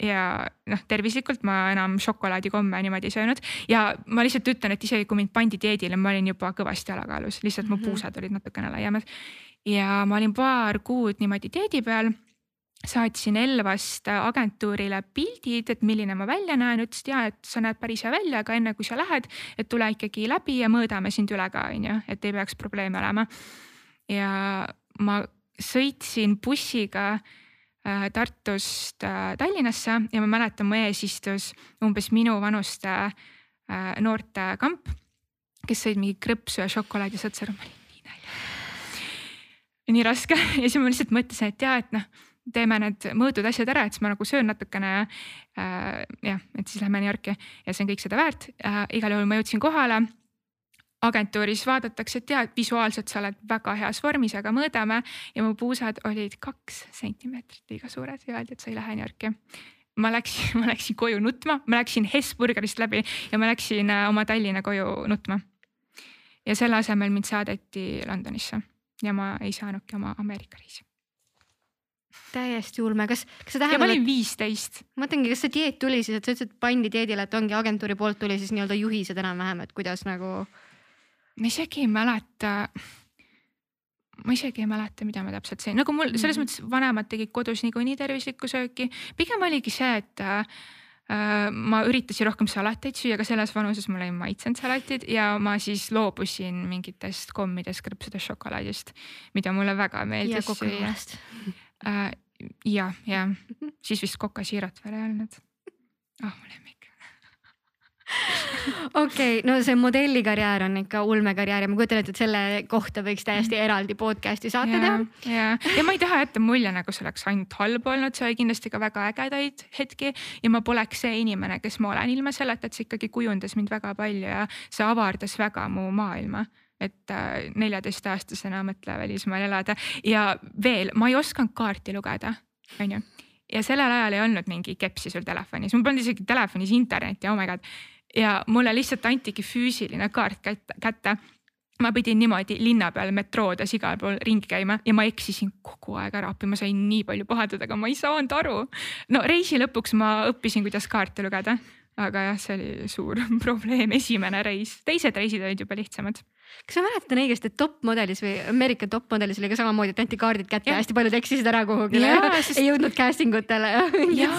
ja noh, tervislikult ma enam šokolaadikomme niimoodi ei söönud ja ma lihtsalt ütlen, et isegi kui mind pandi dieedile, ma olin juba kõvasti jalakaalus, lihtsalt mm -hmm. mu mhm. puusad olid natukene laiemad. ja ma olin paar kuud niimoodi dieedi peal saatsin Elvast agentuurile pildid, et milline ma välja näen, ütlesid ja, et sa näed päris hea välja, aga enne kui sa lähed, et tule ikkagi läbi ja mõõdame sind üle ka, on ju, et ei peaks probleeme olema. ja ma sõitsin bussiga Tartust äh, Tallinnasse ja ma mäletan, mu ees istus umbes minu vanuste äh, noorte kamp, kes sõid mingi krõpsu ja šokolaadi sõtsaru, ma olin nii näljas. nii raske ja siis ma lihtsalt mõtlesin, et ja, et noh teeme need mõõdud asjad ära, et siis ma nagu söön natukene äh,. jah, et siis lähme New Yorki ja see on kõik seda väärt äh,. igal juhul ma jõudsin kohale agentuuris vaadatakse, et tead, visuaalselt sa oled väga heas vormis, aga mõõdame ja mu puusad olid kaks sentimeetrit liiga suured ja öeldi, et sa ei lähe New Yorki. ma läksin, ma läksin koju nutma, ma läksin Hesburgerist läbi ja ma läksin äh, oma Tallinna koju nutma. ja selle asemel mind saadeti Londonisse ja ma ei saanudki oma Ameerika reisi täiesti ulme, kas, kas see tähendab? ma olin viisteist. ma mõtlengi, kas see dieet tuli siis, et sa ütlesid, et pandi dieedile, et ongi agentuuri poolt tuli siis nii-öelda juhised enam-vähem, et kuidas nagu ma isegi ei mäleta, ma isegi ei mäleta, mida ma täpselt sõin, nagu mul selles mm -hmm. mõttes vanemad tegid kodus niikuinii tervislikku sööki. pigem oligi see, et äh, ma üritasin rohkem salateid süüa, aga selles vanuses mulle ei maitsenud salatid ja ma siis loobusin mingitest kommidest, krõpsudest, šokolaadist, mida mulle väga meeldis süüa. Äh, ja, ja siis vist kokasiirat veel ei olnud. ah oh,, mu lemmik okei okay,, no see modellikarjäär on ikka ulmekarjäär ja ma kujutan ette, et selle kohta võiks täiesti mm. eraldi podcast'i saate teha. ja, ja ma ei taha jätta mulje, nagu see oleks ainult halb olnud, see oli kindlasti ka väga ägedaid hetki ja ma poleks see inimene, kes ma olen. Ilma selleta, et see ikkagi kujundas mind väga palju ja see avardas väga mu maailma. Et äh, neljateistaastasena mõtle välismaal elada. Ja veel ma ei osanud kaarti lugeda, onju. Ja sellel ajal ei olnud mingi kepsi sul telefonis, mul polnud isegi telefonis internetti, oh my god ja mulle lihtsalt antigi füüsiline kaart kätte ma pidin niimoodi linna peal metroodes igal pool ringi käima ja ma eksisin kogu aeg ära appi, ma sain nii palju pahandada, aga ma ei saanud aru. no reisi lõpuks ma õppisin, kuidas kaarte lugeda, aga jah, see oli suur probleem, esimene reis, teised reisid olid juba lihtsamad. kas ma mäletan õigesti, et top modelis või Ameerika top modelis oli ka samamoodi, et anti kaardid kätte ja hästi paljud eksisid ära kuhugi ja, ja sest... ei jõudnud casting utele ja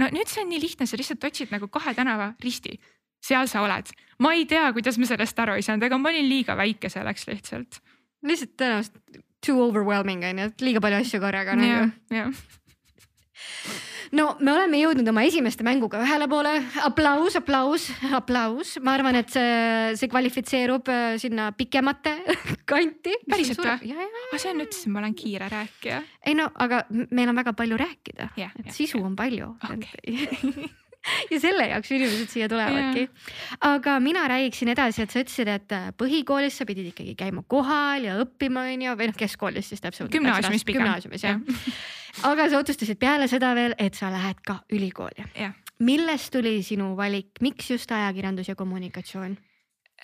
no nüüd see on nii lihtne, sa lihtsalt otsid nagu kahe tänava risti seal sa oled. ma ei tea, kuidas ma sellest aru ei saanud, aga ma olin liiga väike selleks lihtsalt. lihtsalt tõenäoliselt too overwhelming on ju, et liiga palju asju korraga nagu. no me oleme jõudnud oma esimeste mänguga ühele poole, aplaus, aplaus, aplaus, ma arvan, et see, see kvalifitseerub äh, sinna pikemate kanti. päriselt või? aga see on nüüd, ma olen kiire rääkija. ei no aga meil on väga palju rääkida, et sisu ja. on palju okay. ja selle jaoks inimesed siia tulevadki. aga mina räägiksin edasi, et sa ütlesid, et äh, põhikoolis sa pidid ikkagi käima kohal ja õppima, onju, või noh, keskkoolis siis täpselt. gümnaasiumis pigem. gümnaasiumis jah ja. aga sa otsustasid peale seda veel, et sa lähed ka ülikooli. millest tuli sinu valik, miks just ajakirjandus ja kommunikatsioon?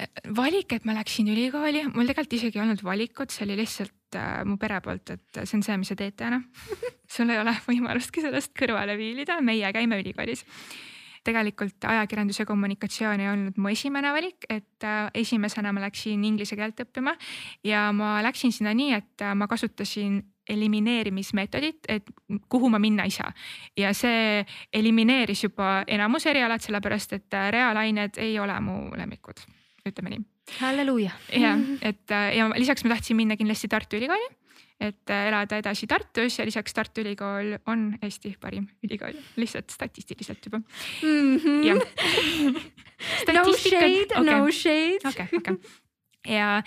Äh, valik, et ma läksin ülikooli, mul tegelikult isegi ei olnud valikut, see oli lihtsalt äh, mu pere poolt, et see on see, mis sa teed täna sul ei ole võimalustki sellest kõrvale viilida, meie käime ülikoolis tegelikult ajakirjandus ja kommunikatsioon ei olnud mu esimene valik, et äh, esimesena ma läksin inglise keelt õppima ja ma läksin sinna nii, et äh, ma kasutasin elimineerimismeetodit, et kuhu ma minna ei saa. ja see elimineeris juba enamus erialad, sellepärast et äh, reaalained ei ole mu lemmikud, ütleme nii. halleluuja. jah, et ja lisaks ma tahtsin minna kindlasti Tartu Ülikooli et äh, elada edasi Tartus ja lisaks Tartu Ülikool on Eesti parim ülikool, lihtsalt statistiliselt juba mm. -hmm. no shade okay., no shade. okei okei ja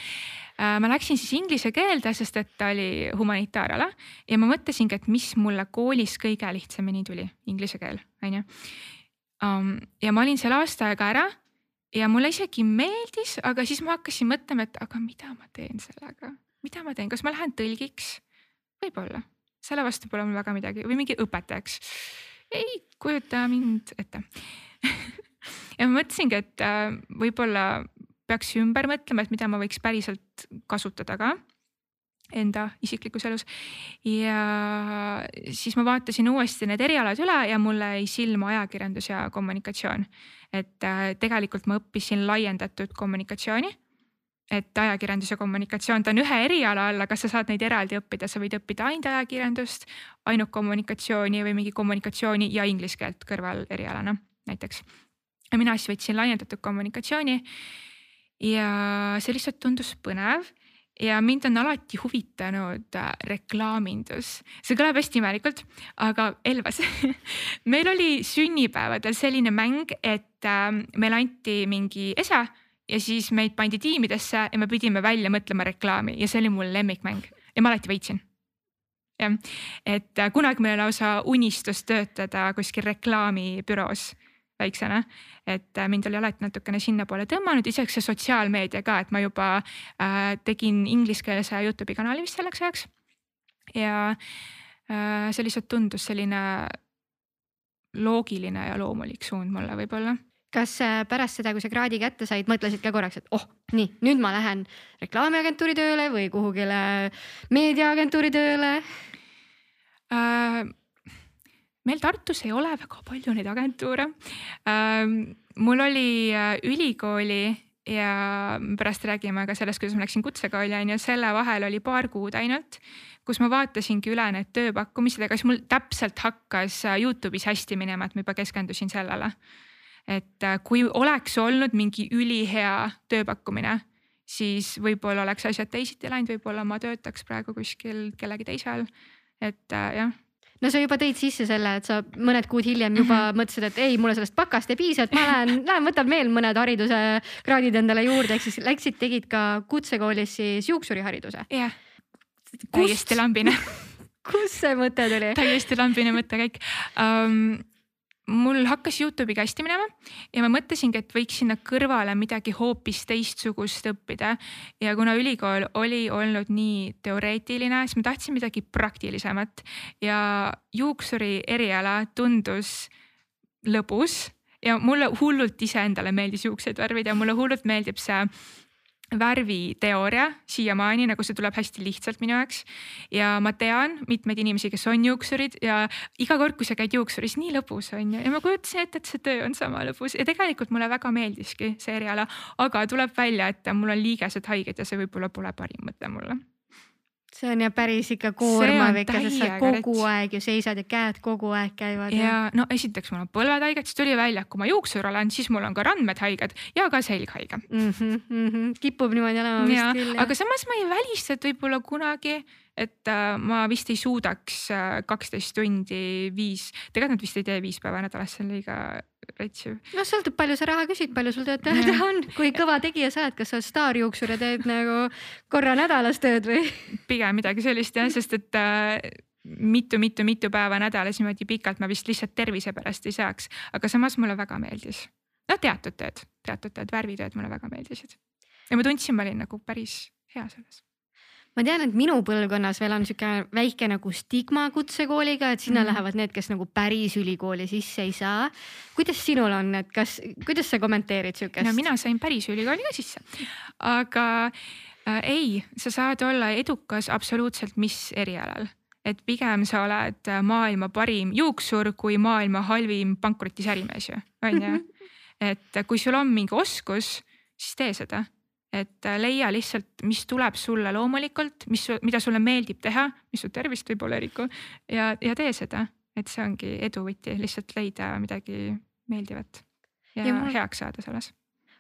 äh, ma läksin siis inglise keelde, sest et ta oli humanitaarala ja ma mõtlesingi, et mis mulle koolis kõige lihtsamini tuli, inglise keel, onju. Um, ja ma olin seal aasta aega ära ja mulle isegi meeldis, aga siis ma hakkasin mõtlema, et aga mida ma teen sellega mida ma teen, kas ma lähen tõlgiks? võib-olla, selle vastu pole mul väga midagi või mingi õpetajaks. ei kujuta mind ette ja ma mõtlesingi, et äh, võib-olla peaks ümber mõtlema, et mida ma võiks päriselt kasutada ka enda isiklikus elus. ja siis ma vaatasin uuesti need erialad üle ja mulle jäi silma ajakirjandus ja kommunikatsioon. et äh, tegelikult ma õppisin laiendatud kommunikatsiooni et ajakirjandus ja kommunikatsioon, ta on ühe eriala all, aga sa saad neid eraldi õppida, sa võid õppida ainult ajakirjandust, ainult kommunikatsiooni või mingi kommunikatsiooni ja inglise keelt kõrval erialana näiteks. ja mina siis võtsin laiendatud kommunikatsiooni. ja see lihtsalt tundus põnev ja mind on alati huvitanud äh, reklaamindus, see kõlab hästi imelikult, aga Elvas meil oli sünnipäevadel selline mäng, et äh, meile anti mingi esa ja siis meid pandi tiimidesse ja me pidime välja mõtlema reklaami ja see oli mul lemmikmäng ja ma alati võitsin. jah, et äh, kunagi meil oli lausa unistus töötada kuskil reklaamibüroos väiksena, et äh, mind oli alati natukene sinnapoole tõmmanud, isegi see sotsiaalmeedia ka, et ma juba äh, tegin ingliskeelse Youtube'i kanali vist selleks ajaks. ja äh, see lihtsalt tundus selline loogiline ja loomulik suund mulle võib-olla kas äh, pärast seda, kui sa kraadi kätte said, mõtlesid ka korraks, et oh, nii nüüd ma lähen reklaamiagentuuri tööle või kuhugile meediaagentuuri tööle äh,? meil Tartus ei ole väga palju neid agentuure äh,. mul oli äh, ülikooli ja pärast räägime ka sellest, kuidas ma läksin kutsekooli on ju, selle vahel oli paar kuud ainult, kus ma vaatasingi üle need tööpakkumised, aga siis mul täpselt hakkas äh, Youtube'is hästi minema, et ma juba keskendusin sellele et äh, kui oleks olnud mingi ülihea tööpakkumine, siis võib-olla oleks asjad teisiti läinud, võib-olla ma töötaks praegu kuskil kellegi teisel. et äh, jah no sa juba tõid sisse selle, et sa mõned kuud hiljem juba mm -hmm. mõtlesid, et ei, mulle sellest pakast ei piisa, et ma lähen, lähen võtan veel mõned hariduse kraadid endale juurde, ehk siis läksid, tegid ka kutsekoolis siis juuksurihariduse. jah, täiesti lambine kust see mõte tuli? täiesti lambine mõttekäik um, mul hakkas Youtube'iga hästi minema ja ma mõtlesingi, et võiks sinna kõrvale midagi hoopis teistsugust õppida. ja kuna ülikool oli olnud nii teoreetiline, siis ma tahtsin midagi praktilisemat ja juuksuri eriala tundus lõbus ja mulle hullult iseendale meeldis juukseid värvida mulle hullult meeldib see värviteooria siiamaani, nagu see tuleb hästi lihtsalt minu jaoks. ja ma tean mitmeid inimesi, kes on juuksurid ja iga kord, kui sa käid juuksuris, nii lõbus on ju ja ma kujutasin ette, et see töö on sama lõbus ja tegelikult mulle väga meeldiski see eriala. aga tuleb välja, et mul on liigesed haiged ja see võib-olla pole parim mõte mulle see on ja päris ikka koormav ikka, sest sa kogu aeg ju seisad ja käed kogu aeg käivad. ja no esiteks mul on põlved haiged, siis tuli välja, et kui ma juuksur olen, siis mul on ka randmed haiged ja ka selg haige mm. -hmm, mm -hmm. kipub niimoodi olema vist küll. aga samas ma ei välista, et võib-olla kunagi et äh, ma vist ei suudaks äh, kaksteist tundi viis, tegelikult nad vist ei tee viis päeva nädalas, see on liiga retsiv. noh, sõltub, palju sa raha küsid, palju sul tööd teha on, kui kõva tegija sa oled, kas sa oled staarjuuksur ja teed nagu korra nädalas tööd või? pigem midagi sellist jah, sest et äh, mitu-mitu-mitu päeva nädalas niimoodi pikalt ma vist lihtsalt tervise pärast ei saaks, aga samas mulle väga meeldis. noh, teatud tööd, teatud tööd, värvitööd mulle väga meeldisid ja ma tundsin, ma olin nagu päris hea selles ma tean, et minu põlvkonnas veel on sihuke väike nagu stigma kutsekooliga, et sinna mm. lähevad need, kes nagu päris ülikooli sisse ei saa. kuidas sinul on, et kas, kuidas sa kommenteerid sihukest? no mina sain päris ülikooli ka sisse, aga äh, ei, sa saad olla edukas absoluutselt mis erialal et pigem sa oled maailma parim juuksur kui maailma halvim pankrotis ärimees ju, on ju. et kui sul on mingi oskus, siis tee seda et äh, leia lihtsalt, mis tuleb sulle loomulikult, mis, mida sulle meeldib teha, mis su tervist võib-olla ei riku ja, ja tee seda, et see ongi edu võti, lihtsalt leida midagi meeldivat ja, ja mul... heaks saada selles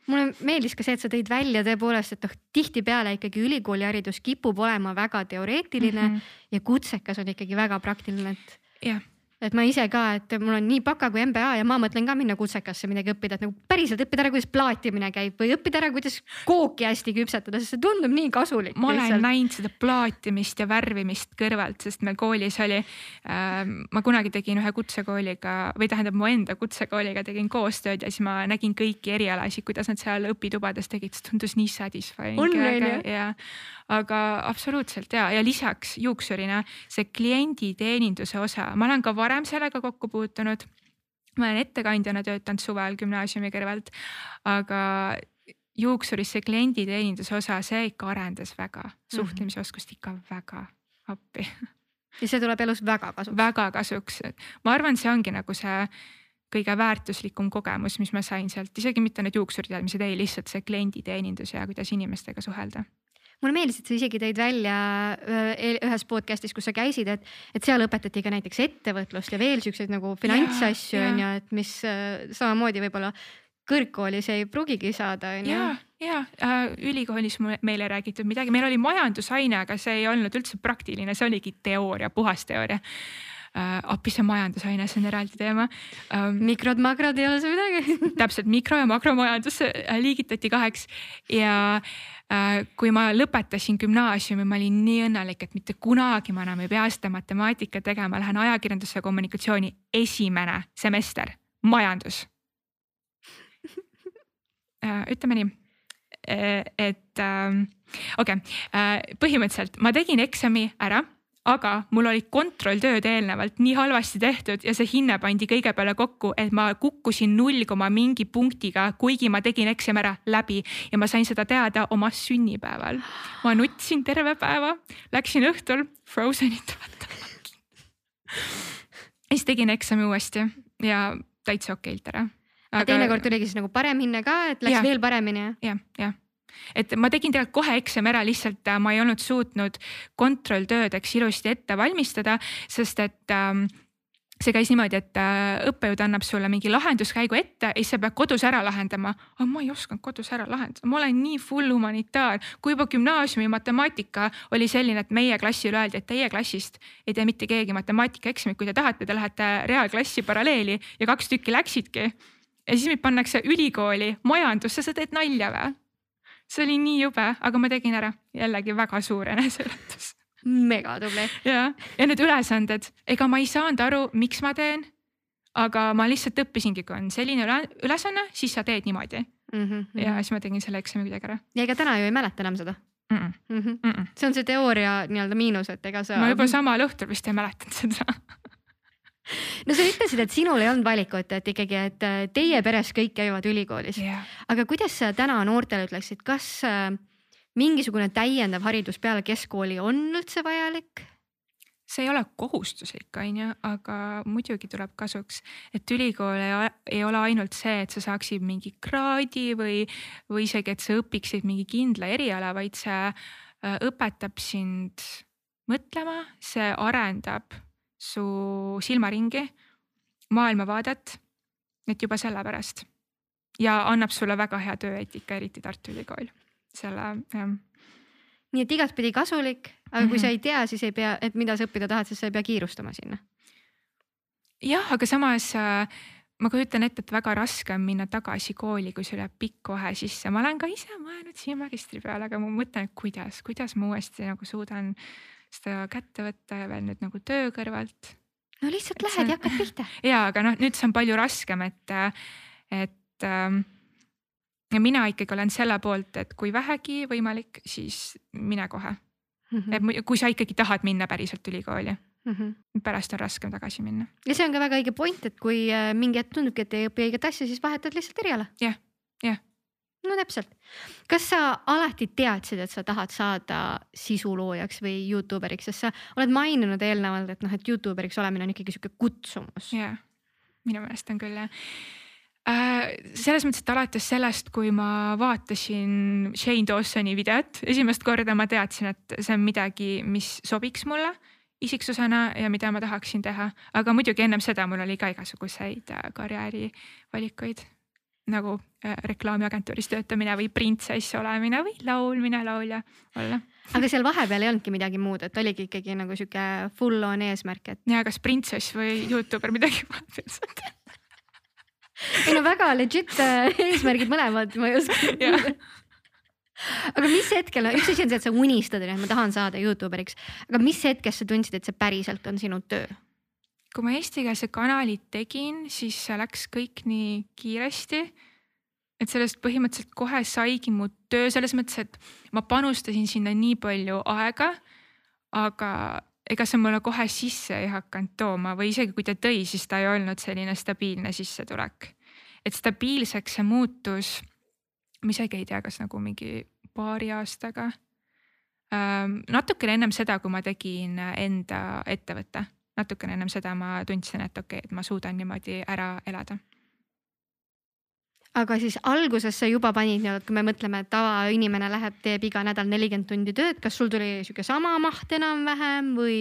mulle meeldis ka see, et sa tõid välja tõepoolest, et noh, tihtipeale ikkagi ülikooliharidus kipub olema väga teoreetiline mm -hmm. ja kutsekas on ikkagi väga praktiline, et. jah et ma ise ka, et mul on nii baka kui MBA ja ma mõtlen ka minna kutsekasse midagi õppida, et nagu päriselt õppida ära, kuidas plaatimine käib või õppida ära, kuidas kooki hästi küpsetada, sest see tundub nii kasulik. ma olen näinud seda plaatimist ja värvimist kõrvalt, sest meil koolis oli äh,, ma kunagi tegin ühe kutsekooliga või tähendab, mu enda kutsekooliga tegin koostööd ja siis ma nägin kõiki erialasid, kuidas nad seal õpitubades tegid, see tundus nii satisfying. on on ju? Aga absoluutselt ja, ja lisaks juuksurina see klienditeeninduse osa, ma olen ka varem sellega kokku puutunud. ma olen ettekandjana töötanud suvel gümnaasiumi kõrvalt, aga juuksuris see klienditeeninduse osa, see ikka arendas väga, mhm. suhtlemisoskust ikka väga appi. Ja see tuleb elus väga kasuks. väga kasuks, ma arvan, see ongi nagu see kõige väärtuslikum kogemus, mis ma sain sealt, isegi mitte need juuksuriteadmised, ei lihtsalt see klienditeenindus ja kuidas inimestega suhelda mulle meeldis, et sa isegi tõid välja ühes podcast'is, kus sa käisid, et, et seal õpetati ka näiteks ettevõtlust ja veel siukseid nagu finantsasju on ju, et mis samamoodi võib-olla kõrgkoolis ei pruugigi saada, on ju. ja, ja äh, ülikoolis meile räägitud midagi, meil oli majandusaine, aga see ei olnud üldse praktiline, see oligi teooria, puhas teooria äh,. appi see majandusaine, see on eraldi teema ähm,. mikrod, makrod ei ole see midagi täpselt mikro ja makromajandus äh, liigitati kaheks ja äh, kui ma lõpetasin gümnaasiumi, ma olin nii õnnelik, et mitte kunagi ma enam ei pea seda matemaatikat tegema, lähen ajakirjandusse ja kommunikatsiooni esimene semester, majandus ütleme nii, et ähm, okei okay., põhimõtteliselt ma tegin eksami ära aga mul olid kontrolltööd eelnevalt nii halvasti tehtud ja see hinne pandi kõige peale kokku, et ma kukkusin null koma mingi punktiga, kuigi ma tegin eksami ära läbi ja ma sain seda teada oma sünnipäeval. ma nutsin terve päeva, läksin õhtul Frozenit vaatama. ja siis tegin eksami uuesti ja täitsa okeilt ära aga teinekord tuligi siis nagu parem hinne ka, et läks ja. veel paremini ja,? jah, jah et ma tegin tegelikult kohe eksami ära, lihtsalt äh, ma ei olnud suutnud kontrolltöödeks ilusti ette valmistada, sest et ähm, see käis niimoodi, et äh, õppejõud annab sulle mingi lahenduskäigu ette ja siis sa pead kodus ära lahendama. aga ma ei osanud kodus ära lahendada, ma olen nii full humanitaar, kui juba gümnaasiumi matemaatika oli selline, et meie klassile öeldi, et teie klassist ei tee mitte keegi matemaatikaeksamit, kui te tahate, te lähete reaalklassi paralleeli ja kaks tükki läksidki. Ja siis mind pannakse ülikooli majandusse, sa teed nalja või? See oli nii jube, aga ma tegin ära, jällegi väga suur eneseületus. mega tubli. ja, ja need ülesanded, ega ma ei saanud aru, miks ma teen. aga ma lihtsalt õppisingi, kui on selline ülesanne, siis sa teed niimoodi mm. -hmm. ja siis ma tegin selle eksami kuidagi ära. ja ega täna ju ei mäleta enam seda mm. -mm. Mm -mm. see on see teooria nii-öelda miinus, et ega sa. ma juba samal õhtul vist ei mäletanud seda no sa ütlesid, et sinul ei olnud valikut, et ikkagi, et äh, teie peres kõik käivad ülikoolis yeah.. aga kuidas sa täna noortele ütleksid, kas äh, mingisugune täiendav haridus peale keskkooli on üldse vajalik? see ei ole kohustuslik, on ju, aga muidugi tuleb kasuks, et ülikool ei, ole ainult see, et sa saaksid mingi kraadi või, või isegi, et sa õpiksid mingi kindla eriala, vaid see äh, õpetab sind mõtlema, see arendab su silmaringi, maailmavaadet. et juba sellepärast ja annab sulle väga hea tööeetika, eriti Tartu Ülikool, selle jah. nii et igatpidi kasulik, aga mm -hmm. kui sa mhm. ei tea, siis ei pea, et mida sa õppida tahad, siis sa ei pea kiirustama sinna. jah, aga samas äh, ma kujutan ette, et väga raske on minna tagasi kooli, kui sul jääb pikk vahe sisse, ma olen ka ise mõelnud siia magistri peale, aga ma mõtlen, et kuidas, kuidas ma uuesti nagu suudan seda kätte võtta ja veel nüüd nagu töö kõrvalt. no lihtsalt et lähed on... ja hakkad pihta. ja, aga noh, nüüd see on palju raskem, et, et ähm, ja mina ikkagi olen selle poolt, et kui vähegi võimalik, siis mine kohe mm. -hmm. et kui sa ikkagi tahad minna päriselt ülikooli mm. -hmm. pärast on raskem tagasi minna. ja see on ka väga õige point, et kui äh, mingi hetk tundubki, et ei õpi õiget asja, siis vahetad lihtsalt eriala. jah, jah no täpselt. kas sa alati teadsid, et sa tahad saada sisuloojaks või Youtuberiks, sest sa oled maininud eelnevalt, et noh, et Youtuberiks olemine on ikkagi sihuke kutsumus. jah, minu meelest on küll jah äh,. selles mõttes, et alates sellest, kui ma vaatasin Shane Dawsoni videot, esimest korda ma teadsin, et see on midagi, mis sobiks mulle isiksusena ja mida ma tahaksin teha, aga muidugi ennem seda mul oli ka igasuguseid äh, karjäärivalikuid nagu äh, reklaamiagentuuris töötamine või printsess olemine või laulmine, laulja olla. aga seal vahepeal ei olnudki midagi muud, et oligi ikkagi nagu sihuke full on eesmärk, et. ja kas printsess või Youtuber midagi vahepealset ei no väga legit äh, eesmärgid mõlemad, ma ei oska aga mis hetkel, üks asi on see, et sa unistad, et ma tahan saada Youtuberiks, aga mis hetkest sa tundsid, et see päriselt on sinu töö? Kui ma eestikeelse kanali tegin, siis see läks kõik nii kiiresti. et sellest põhimõtteliselt kohe saigi mu töö selles mõttes, et ma panustasin sinna nii palju aega. aga ega see mulle kohe sisse ei hakanud tooma või isegi kui ta tõi, siis ta ei olnud selline stabiilne sissetulek. et stabiilseks see muutus, ma isegi ei tea, kas nagu mingi paari aastaga. natukene ennem seda, kui ma tegin enda ettevõtte natukene ennem seda ma tundsin, et okei okay,, et ma suudan niimoodi ära elada aga siis alguses sa juba panid nii-öelda, kui me mõtleme, et tavainimene läheb, teeb iga nädal nelikümmend tundi tööd, kas sul tuli sihuke sama maht enam-vähem või?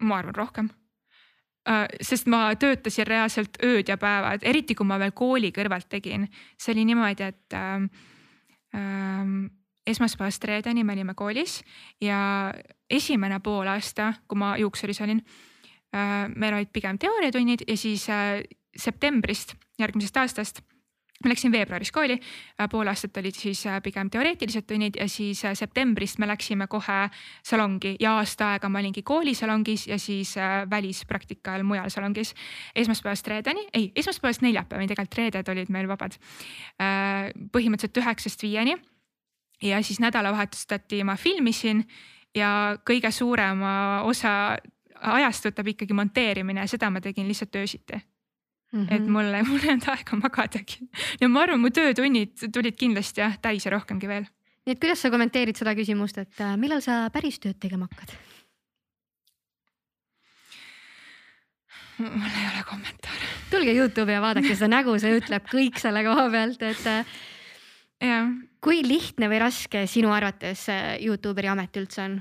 ma arvan rohkem uh,. sest ma töötasin reaalselt ööd ja päevad, eriti kui ma veel kooli kõrvalt tegin, see oli niimoodi, et uh, uh, esmaspäevast reedeni me olime koolis ja esimene poolaasta, kui ma juuksuris olin meil olid pigem teooriatunnid ja siis uh, septembrist järgmisest aastast ma läksin veebruaris kooli, äh, pool aastat olid siis äh, pigem teoreetilised tunnid ja siis äh, septembrist me läksime kohe salongi ja aasta aega ma olingi koolisalongis ja siis välispraktika ajal mujal salongis. esmaspäevast reedeni, ei esmaspäevast neljapäevani, tegelikult reeded olid meil vabad. põhimõtteliselt üheksast viieni. ja siis nädalavahetustati ma filmisin ja kõige suurema osa ajast võtab ikkagi monteerimine ja seda ma tegin lihtsalt öösiti Mm -hmm. et mul, mul ei olnud aega magadagi ja ma arvan, mu töötunnid tulid kindlasti jah täis ja rohkemgi veel. nii et kuidas sa kommenteerid seda küsimust, et äh, millal sa päris tööd tegema hakkad? mul ei ole kommentaare. tulge Youtube'i ja vaadake seda nägu, see ütleb kõik selle koha pealt, et. Äh, jah. kui lihtne või raske sinu arvates äh, Youtuberi amet üldse on?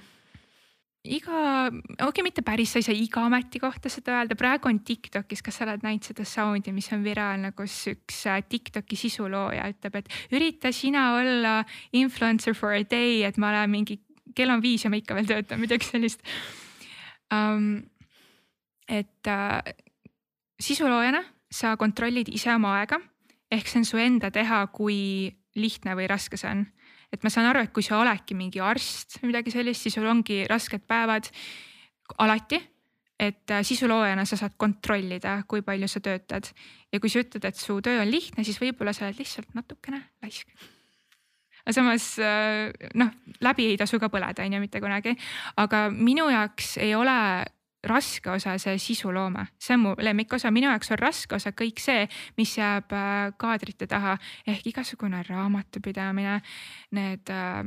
Iga, okei okay,, mitte päris, sa ei saa iga ameti kohta seda öelda, praegu on Tiktokis, kas sa oled näinud seda sound'i, mis on viraalne, kus üks äh, Tiktoki sisulooja ütleb, et ürita sina olla influencer for a day, et ma olen mingi, kell on viis ja ma ikka veel töötan, midagi sellist. Um,. et äh, sisuloojana sa kontrollid ise oma aega. Ehk see on su enda teha, kui lihtne või raske see on et ma saan aru, et kui sa oledki mingi arst või midagi sellist, siis sul ongi rasked päevad alati. et äh, sisuloojana sa saad kontrollida, kui palju sa töötad ja kui sa ütled, et su töö on lihtne, siis võib-olla sa oled lihtsalt natukene laisk aga samas äh, noh, läbi ei tasu ka põleda, on ju, mitte kunagi. aga minu jaoks ei ole raske osa see sisuloome, see on mu lemmikosa, minu jaoks on raske osa kõik see, mis jääb äh, kaadrite taha. Ehk igasugune raamatupidamine, need äh,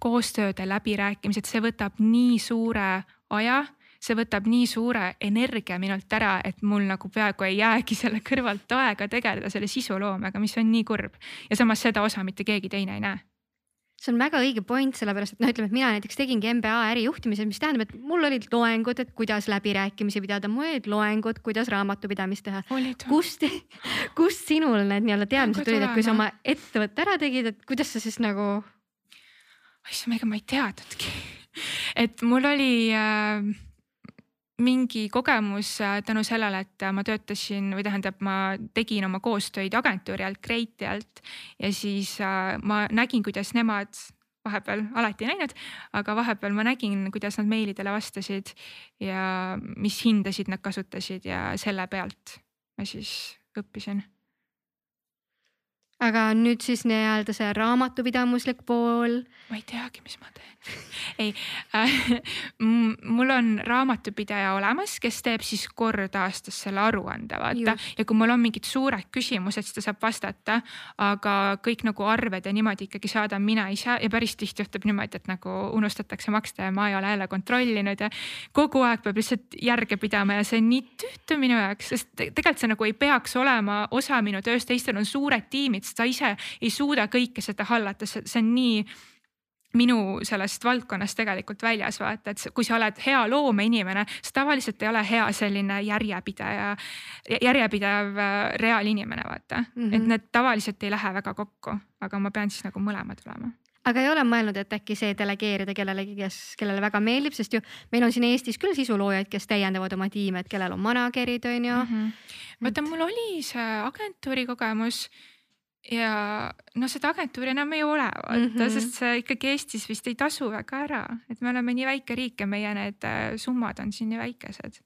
koostööde läbirääkimised, see võtab nii suure aja. See võtab nii suure energia minult ära, et mul nagu peaaegu ei jäägi selle kõrvalt aega tegeleda selle sisuloomega, mis on nii kurb. Ja samas seda osa mitte keegi teine ei näe see on väga õige point, sellepärast et noh, ütleme, et mina näiteks tegingi MBA ärijuhtimise, mis tähendab, et mul olid loengud, et kuidas läbirääkimisi pidada, mul olid loengud, kuidas raamatupidamist teha. kust, kust sinul need nii-öelda teadmised tulid, et kui sa oma ettevõtte ära tegid, et kuidas sa siis nagu? issand, ega ma ei teadnudki et mul oli äh mingi kogemus äh, tänu sellele, et äh, ma töötasin või tähendab, ma tegin oma koostöid agentuuri alt, Create'i alt ja siis äh, ma nägin, kuidas nemad vahepeal alati ei näinud, aga vahepeal ma nägin, kuidas nad meilidele vastasid ja mis hindasid nad kasutasid ja selle pealt ma siis õppisin aga nüüd siis nii-öelda see raamatupidamislik pool. ma ei teagi, mis ma teen ei äh,, mul on raamatupidaja olemas, kes teeb siis kord aastas selle aruande, vaata. ja kui mul on mingid suured küsimused, siis ta saab vastata. aga kõik nagu arved ja niimoodi ikkagi saadan mina ise ja päris tihti juhtub niimoodi, et nagu unustatakse maksta ja ma ei ole jälle kontrollinud ja kogu aeg peab lihtsalt järge pidama ja see on nii tüütu minu jaoks, sest tegelikult see nagu ei peaks olema osa minu tööst, teistel on suured tiimid, sa ise ei suuda kõike seda hallata, see on nii minu sellest valdkonnast tegelikult väljas vaata, et kui sa oled hea loomeinimene, sa tavaliselt ei ole hea selline järjepideja, järjepidev äh, reaalinimene vaata mm, -hmm. et need tavaliselt ei lähe väga kokku, aga ma pean siis nagu mõlemad olema aga ei ole mõelnud, et äkki see delegeerida kellelegi, kes, kellele väga meeldib, sest ju meil on siin Eestis küll sisuloojaid, kes täiendavad oma tiime, et kellel on manager'id on ju. -hmm. vaata, mul oli see agentuuri kogemus ja noh, seda agentuuri enam ei ole vaata mm, -hmm. sest see ikkagi Eestis vist ei tasu väga ära, et me oleme nii väike riik ja meie need äh, summad on siin nii väikesed.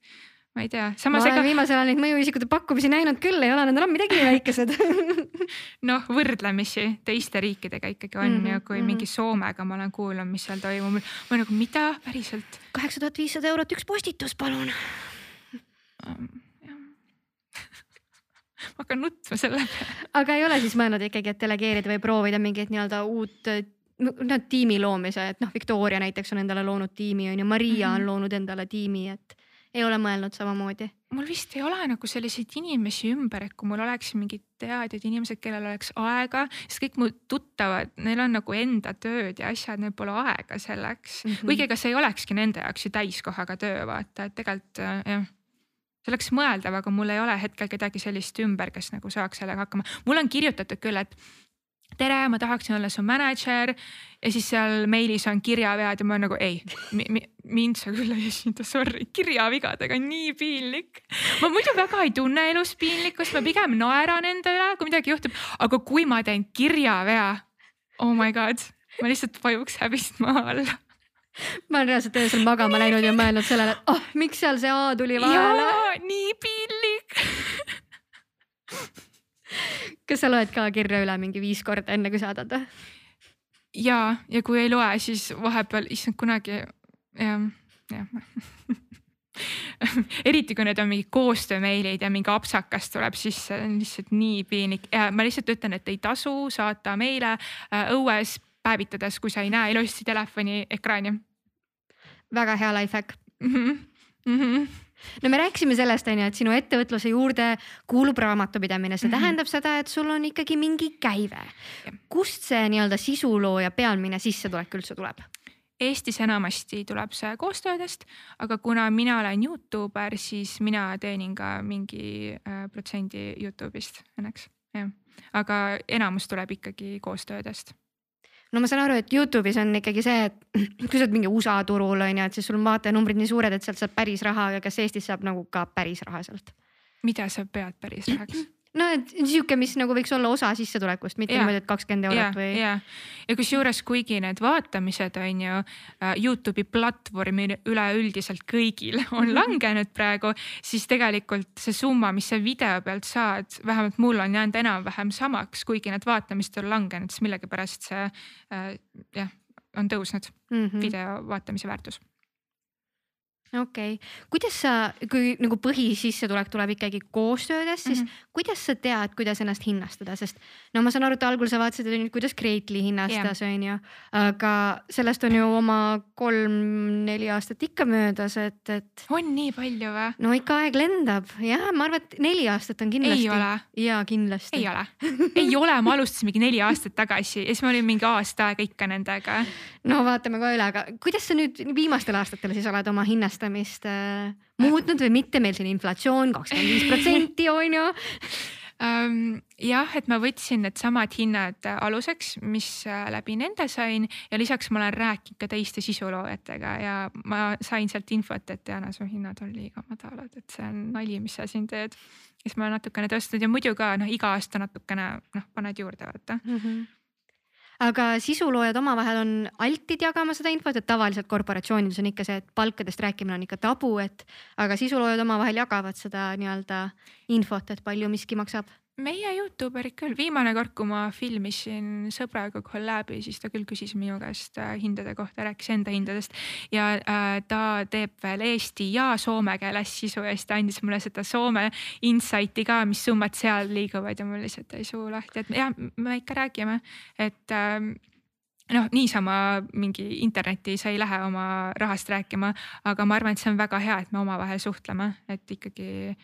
ma ei tea, samas. ma olen ega... viimasel ajal neid mõjuisikute pakkumisi näinud küll, ei ole need enam midagi väikesed noh, võrdlemisi teiste riikidega ikkagi on mm -hmm, ja kui mm -hmm. mingi Soomega ma olen kuulnud, mis seal toimub, ma nagu mida päriselt. kaheksa tuhat viissada eurot üks postitus, palun um ma hakkan nutma selle peale. aga ei ole siis mõelnud ikkagi, et delegeerida või proovida mingit nii-öelda uut no tiimi loomise, et noh, Victoria näiteks on endale loonud tiimi on ju, Maria mm -hmm. on loonud endale tiimi, et ei ole mõelnud samamoodi? mul vist ei ole nagu selliseid inimesi ümber, et kui mul oleks mingid teadjad inimesed, kellel oleks aega, sest kõik mu tuttavad, neil on nagu enda tööd ja asjad, neil pole aega selleks mm. -hmm. kuigi ega see ei olekski nende jaoks ju täiskohaga töö, vaata, et tegelikult äh, jah see oleks mõeldav, aga mul ei ole hetkel kedagi sellist ümber, kes nagu saaks sellega hakkama. mulle on kirjutatud küll, et tere, ma tahaksin olla su mänedžer ja siis seal meilis on kirjavead ja ma olen nagu ei mi, mi, mind sa küll ei esinda, sorry, kirjavigadega on nii piinlik. ma muidu väga ei tunne elus piinlikkust, ma pigem naeran enda üle, kui midagi juhtub, aga kui ma teen kirjavea, oh my god, ma lihtsalt vajuks häbist maa alla ma olen reaalselt öösel magama läinud ja mõelnud sellele, et oh, miks seal see A tuli vahele. nii piinlik kas sa loed ka kirja üle mingi viis korda, enne kui saadad või? ja, ja kui ei loe, siis vahepeal, issand kunagi jah, jah eriti kui need on mingid koostöömeilid ja mingi apsakas tuleb sisse, on lihtsalt nii piinlik ja ma lihtsalt ütlen, et ei tasu saata meile äh, õues päevitades, kui sa ei näe ilusti telefoni ekraani. väga hea life hack mm. -hmm. Mm -hmm no me rääkisime sellest, on ju, et sinu ettevõtluse juurde kuulub raamatupidamine, see mm -hmm. tähendab seda, et sul on ikkagi mingi käive. kust see nii-öelda sisulooja pealmine sissetulek üldse tuleb? Eestis enamasti tuleb see koostöödest, aga kuna mina olen Youtuber, siis mina teenin ka mingi äh, protsendi Youtube'ist õnneks, jah. aga enamus tuleb ikkagi koostöödest no ma saan aru, et Youtube'is on ikkagi see, et kui sa oled mingi USA turul on ju, et siis sul on vaatajanumbrid nii suured, et sealt saab päris raha, aga kas Eestis saab nagu ka päris raha sealt? mida sa pead päris rahaks? No et sihuke, mis nagu võiks olla osa sissetulekust, mitte niimoodi, et kakskümmend eurot või. ja, ja kusjuures, kuigi need vaatamised on ju uh, Youtube'i platvormil üleüldiselt kõigil on langenud praegu, siis tegelikult see summa, mis sa video pealt saad, vähemalt mul on jäänud enam-vähem samaks, kuigi need vaatamised on langenud, siis millegipärast see uh, jah, on tõusnud mm -hmm. video vaatamise väärtus okei okay., kuidas sa, kui nagu põhisissetulek tuleb ikkagi koostöödest, siis mm -hmm. kuidas sa tead, kuidas ennast hinnastada, sest no ma saan aru, et algul sa vaatasid, kuidas Kreetli hinnastas yeah., on ju. aga sellest on ju oma kolm-neli aastat ikka möödas, et, et. on nii palju või? no ikka aeg lendab ja ma arvan, et neli aastat on kindlasti. ei ole. ja kindlasti. ei ole, ei ole, ma alustasin mingi neli aastat tagasi ja siis ma olin mingi aasta aega ikka nendega. no vaatame ka üle, aga kuidas sa nüüd viimastel aastatel siis oled oma hinnastamist rahastamist äh, muutnud või mitte, meil siin inflatsioon kakskümmend viis protsenti on ju um,. jah, et ma võtsin needsamad hinnad aluseks, mis äh, läbi nende sain ja lisaks ma olen rääkinud ka teiste sisuloojatega ja ma sain sealt infot, et Jana, su hinnad on liiga madalad, et see on nali, mis sa siin teed. siis ma natukene tõstnud ja muidu ka noh, iga aasta natukene noh, paned juurde vaata mm. -hmm aga sisuloojad omavahel on altid jagama seda infot, et tavaliselt korporatsioonides on ikka see, et palkadest rääkimine on ikka tabu, et aga sisuloojad omavahel jagavad seda nii-öelda infot, et palju miski maksab meie Youtuberid küll, viimane kord, kui ma filmisin sõbraga kolläbi, siis ta küll küsis minu käest äh, hindade kohta, rääkis enda hindadest. Ja äh, ta teeb veel eesti ja soome keeles sisu ja siis ta andis mulle seda Soome insight'i ka, mis summad seal liiguvad. Ja mul lihtsalt jäi suu lahti, et jah, me ikka räägime, et äh, noh, niisama mingi internetti sa ei lähe oma rahast rääkima, aga ma arvan, et see on väga hea, et me omavahel suhtleme, et ikkagi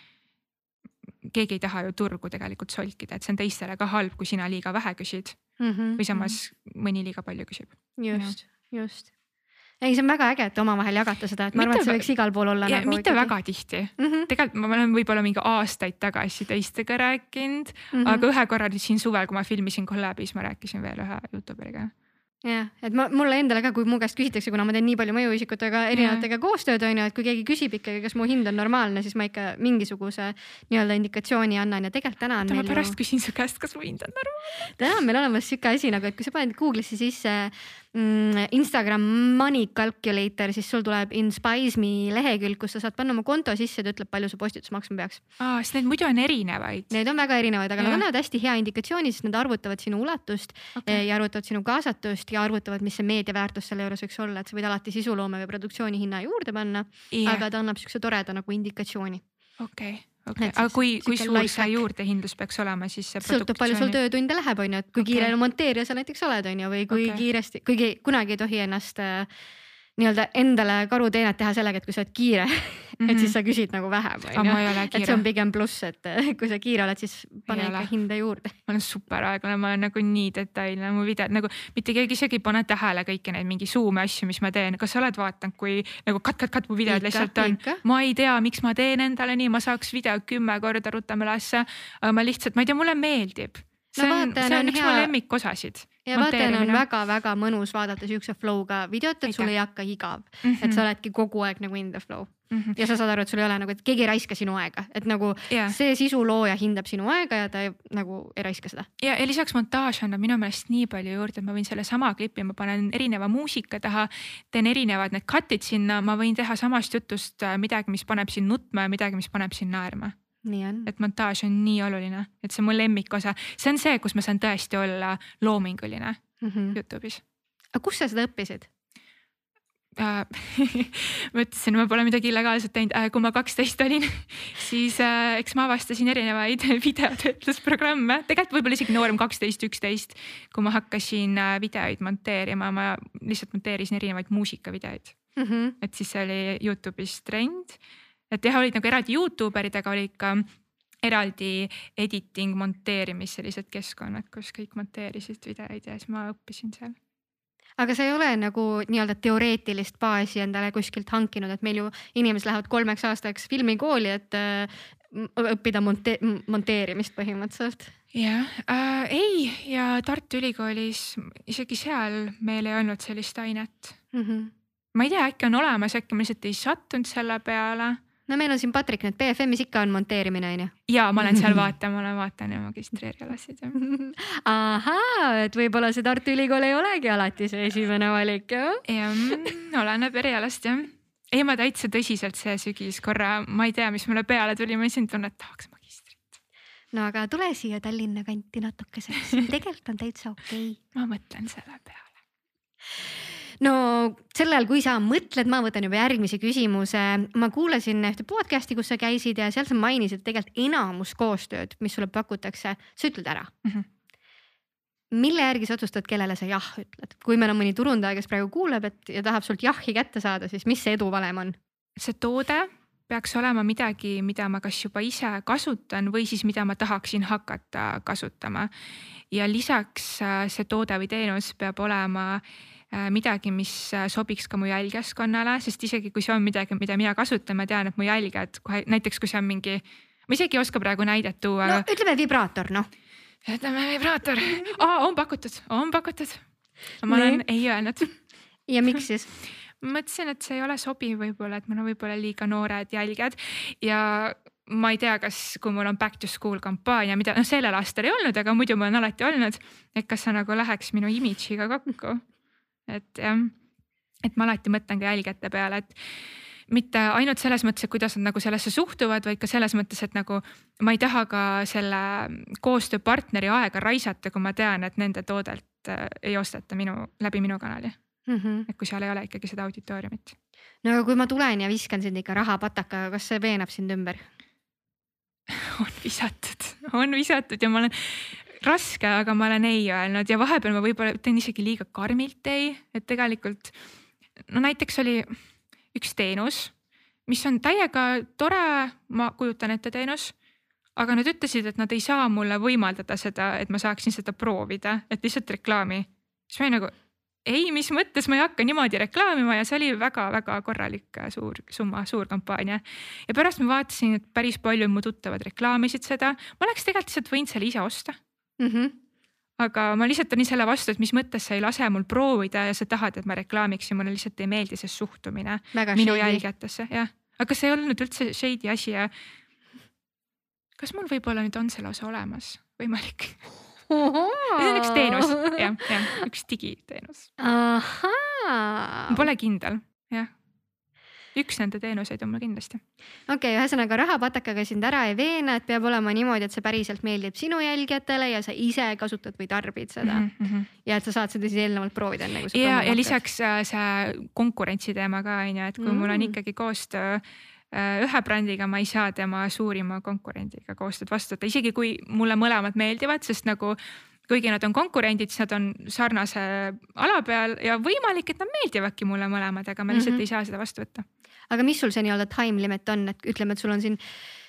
keegi ei taha ju turgu tegelikult solkida, et see on teistele ka halb, kui sina liiga vähe küsid mm. -hmm. või samas mõni liiga palju küsib. just, just ei, see on väga äge, et omavahel jagate seda, et ma arvan, et see võiks igal pool olla. Nagu mitte ikkagi. väga tihti mm -hmm., tegelikult ma olen võib-olla mingi aastaid tagasi teistega rääkinud mm, -hmm. aga ühe korra nüüd siin suvel, kui ma filmisin Collabis, ma rääkisin veel ühe Youtuberiga jah, et ma, mulle endale ka, kui mu käest küsitakse, kuna ma teen nii palju mõjuisikutega erinevatega yeah. koostööd on ju, et kui keegi küsib ikkagi, kas mu hind on normaalne, siis ma ikka mingisuguse nii-öelda indikatsiooni annan ja tegelikult täna on. ma pärast ju... küsin su käest, kas mu hind on normaalne. täna on meil olemas sihuke asi nagu, et kui sa paned Google'isse sisse mm, Instagram money calculator, siis sul tuleb Inspice.me lehekülg, kus sa saad panna oma konto sisse, ta ütleb, palju su postitus maksma peaks. aa, sest need muidu on erinevaid. Need on väga erinevad, aga ja. nad annavad hästi hea indikatsiooni, sest nad arvutavad sinu ulatust okay. ja arvutavad sinu kaasatust ja arvutavad, mis see meediaväärtus selle juures võiks olla, et sa võid alati sisuloome või produktsiooni hinna juurde panna yeah.. aga ta annab siukse toreda nagu indikatsiooni. okei okay okei okay., aga kui, kui suur see juurdehindlus peaks olema siis see sõltub palju sul töötunde läheb, on ju, et kui okay. kiire monteerija sa näiteks oled, on ju, või kui okay. kiiresti, kuigi kunagi ei tohi ennast äh, nii-öelda endale karuteenet teha sellega, et kui sa oled kiire mm, -hmm. et siis Mhm. sa küsid nagu vähem, aga on ma ju. ei ole et see on, pigem pluss, et eh, kui sa kiire oled, siis pane ikka ole. hinda juurde. ma olen super aeglane, ma olen nagu nii detailne, mu videod nagu mitte keegi isegi ei pane tähele kõiki neid mingi suume asju, mis ma teen, kas sa oled vaadanud, kui nagu kat-kat-kat mu videod Ikka, lihtsalt on ma ei tea, miks ma teen endale nii, ma saaks video kümme korda rutame ülesse, aga ma lihtsalt, ma ei tea, mulle meeldib. see No on, see on on üks mu hea- lemmikosasid. Ja vaata, on väga-väga mõnus vaadata siukse flow'ga videot, et sul ei hakka igav, Mhm. et sa oledki kogu aeg nagu in the flow. Ja sa saad aru, et sul ei ole nagu, et keegi ei raiska sinu aega, et nagu ja, see sisulooja hindab sinu aega ja ta ei, nagu ei raiska seda. ja, ja lisaks montaaž annab minu meelest nii palju juurde, et ma võin sellesama klipi, ma panen erineva muusika taha, teen erinevad need cut'id sinna, ma võin teha samast jutust äh, midagi, mis paneb sind nutma ja midagi, mis paneb sind naerma. Et montaaž on nii oluline, et see on mu lemmikosa, see on see, kus ma saan tõesti olla loominguline Mhm. Youtube'is aga kus sa seda õppisid? äh. ma ütlesin, ma pole midagi illegaalset teinud äh,, kui ma kaksteist olin, siis äh, eks ma avastasin erinevaid videotöötlusprogramme, tegelikult võib-olla isegi noorem, kaksteist, üksteist, kui ma hakkasin äh, videoid monteerima, ma lihtsalt monteerisin erinevaid muusikavideoid, Mhm. et siis see oli Youtube'is trend. Et jah, olid nagu eraldi Youtube erid, aga olid ka eraldi editing, monteerimis sellised keskkonnad, kus kõik monteerisid videoid ja siis ma õppisin seal. aga sa ei ole nagu nii-öelda teoreetilist baasi endale kuskilt hankinud, et meil ju inimesed lähevad kolmeks aastaks filmikooli, et äh, õppida monte-, monteerimist põhimõtteliselt. jah äh,, ei ja Tartu Ülikoolis isegi seal meil ei olnud sellist ainet. Mm -hmm. ma ei tea, äkki on olemas, äkki ma lihtsalt ei sattunud selle peale. No meil on siin Patrik, need BFM-is ikka on monteerimine on ju. ja ma olen seal vaataja, ma vaatan ja magistrierialasid ja. ahaa, et võib-olla see Tartu Ülikool ei olegi alati see esimene valik jah? ja mm, oleneb erialast jah. ei, ma täitsa tõsiselt see sügis korra, ma ei tea, mis mulle peale tuli, ma lihtsalt tunnen, et tahaks magistrit. no aga tule siia Tallinna kanti natukeseks, tegelikult on täitsa okei okay. ma mõtlen selle peale. No sel ajal, kui sa mõtled, ma võtan juba järgmise küsimuse. ma kuulasin ühte podcast'i, kus sa käisid ja seal sa mainisid tegelikult enamus koostööd, mis sulle pakutakse, sa ütled ära mm. -hmm. mille järgi sa otsustad, kellele sa jah ütled, kui meil on mõni turundaja, kes praegu kuuleb, et ja tahab sult jahhi kätte saada, siis mis see eduvalem on? see toode peaks olema midagi, mida ma kas juba ise kasutan või siis mida ma tahaksin hakata kasutama. ja lisaks äh, see toode või teenus peab olema äh, midagi, mis äh, sobiks ka mu jälgijaskonnale, sest isegi kui see on midagi, mida mina kasutan, ma tean, et mu jälgijad kohe näiteks, kui see on mingi, ma isegi ei oska praegu näidet tuua no aga..., ütleme vibraator, noh. ütleme vibraator, on pakutud, on pakutud. ma olen Nii. ei öelnud ja miks siis? ma mõtlesin, et see ei ole sobiv võib-olla, et mul on võib-olla liiga noored jälgijad ja ma ei tea, kas, kui mul on back to school kampaania, mida noh, sellel aastal ei olnud, aga muidu mul on alati olnud, et kas see nagu läheks minu imidžiga kokku. Et jah, et ma alati mõtlen ka jälgijate peale, et mitte ainult selles mõttes, et kuidas nad nagu sellesse suhtuvad, vaid ka selles mõttes, et nagu ma ei taha ka selle koostööpartneri aega raisata, kui ma tean, et nende toodelt äh, ei osteta minu läbi minu kanali, Mhm. et kui seal ei ole ikkagi seda auditooriumit. no aga kui ma tulen ja viskan sind ikka rahapatakaga, kas see veenab sind ümber? on visatud, on visatud ja ma olen raske, aga ma olen ei öelnud. Ja vahepeal ma võib-olla teen isegi liiga karmilt ei, et tegelikult no näiteks oli üks teenus, mis on täiega tore, ma kujutan ette teenus, aga nad ütlesid, et nad ei saa mulle võimaldada seda, et ma saaksin seda proovida, et lihtsalt reklaami. siis ma olin nagu ei, mis mõttes? Ma ei hakka niimoodi reklaamima. Ja see oli väga-väga korralik äh, suur summa, suur kampaania. Ja pärast ma vaatasin, et päris palju mu tuttavad reklaamisid seda, ma oleks tegelikult lihtsalt võinud selle ise osta, Mm -hmm. aga ma lihtsalt olin selle vastu, et mis mõttes sa ei lase mul proovida ja sa tahad, et ma reklaamiksin, mulle lihtsalt ei meeldi see suhtumine väga minu jälgijatesse, jah. aga see ei olnud üldse shady asi ja kas mul võib-olla nüüd on see lausa olemas, võimalik? see on üks teenus, jah, jah, üks digiteenus. Pole kindel, jah. Üks nende teenuseid on mul kindlasti. okei okay,, ühesõnaga rahapatakaga sind ära ei veena, et peab olema niimoodi, et see päriselt meeldib sinu jälgijatele ja sa ise kasutad või tarbid seda mm. Mm -hmm. ja et sa saad seda siis eelnevalt proovida, enne kui sa ja, ja lisaks äh, see konkurentsi teema ka on ju, et kui mm. mul on Mm. ikkagi koostöö äh, ühe brändiga, ma ei saa tema suurima konkurendiga koostööd vastu võtta, isegi kui mulle mõlemad meeldivad, sest nagu kuigi nad on konkurendid, siis nad on sarnase ala peal ja võimalik, et nad meeldivadki mulle mõlemad, aga ma lihtsalt mm -hmm. ei saa seda vastu võtta. Aga mis sul see nii-öelda time limit on, et ütleme, et sul on siin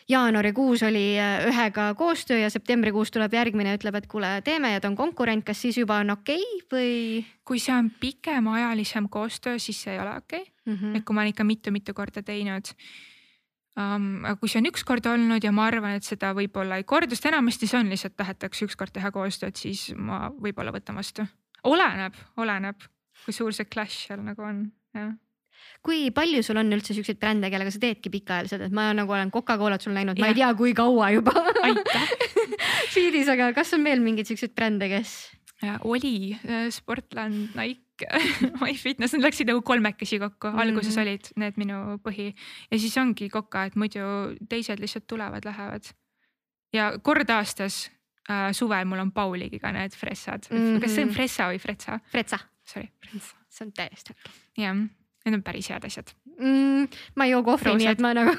jaanuarikuus oli äh, ühega koostöö ja septembrikuus tuleb järgmine ütleb, et kuule, teeme ja ta on konkurent, kas siis juba on okei okay või? kui see on pikemaajalisem koostöö, siis see ei ole okei okay. mm. -hmm. et kui ma olen ikka mitu-mitu korda teinud um,. aga kui see on üks kord olnud ja ma arvan, et seda võib-olla ei kordu, sest enamasti see on lihtsalt tahetakse ükskord teha koostööd, siis ma võib-olla võtan vastu. oleneb, oleneb, kui suur see clash seal nagu on, jah kui palju sul on üldse siukseid brände, kellega sa teedki pikaajaliselt, et ma nagu olen Coca-Colat sul näinud, ma ei tea, kui kaua juba feed'is, aga kas on veel mingeid siukseid brände, kes? oli äh, Sportland, Nike MyFitness, need läksid nagu kolmekesi kokku mm, -hmm. alguses olid need minu põhi ja siis ongi Coca, et muidu teised lihtsalt tulevad, lähevad. ja kord aastas äh, suvel mul on Pauliga need fressad mm, -hmm. kas see on mhm. fressa või fretsa? Fretsa. Sorry, fretsa. see on täiesti okei jah Need on päris head asjad mm,. ma ei joo kohvi, nii et ma nagu.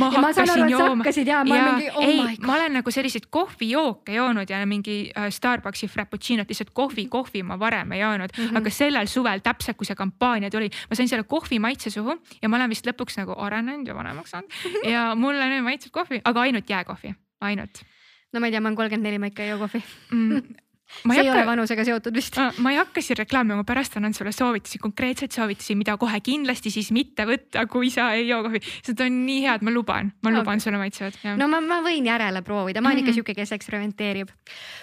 ma hakkasin jooma. ja ma ja, mingi oh ei, ma olen nagu selliseid kohvijooke joonud ja mingi äh, Starbucksi frappuccino't, lihtsalt kohvi, kohvi ma varem ei joonud mm, -hmm. aga sellel suvel täpselt, kui see kampaania tuli, ma sain selle kohvi maitse suhu ja ma olen vist lõpuks nagu arenenud ja vanemaks saanud ja mulle nüüd maitseb kohvi, aga ainult jääkohvi, ainult no ma ei tea, ma olen kolmkümmend neli, ma ikka ei joo kohvi mm, see ei, ei ole vanusega seotud vist. ma ei hakka siin reklaamima, ma pärast annan sulle soovitusi, konkreetseid soovitusi, mida kohe kindlasti siis mitte võtta, kui sa ei joo kohvi. Need on nii head, ma luban, ma luban okay. sulle maitsevad. no ma, ma võin järele proovida, ma olen mm -hmm. ikka mhm. sihuke, kes eksperimenteerib.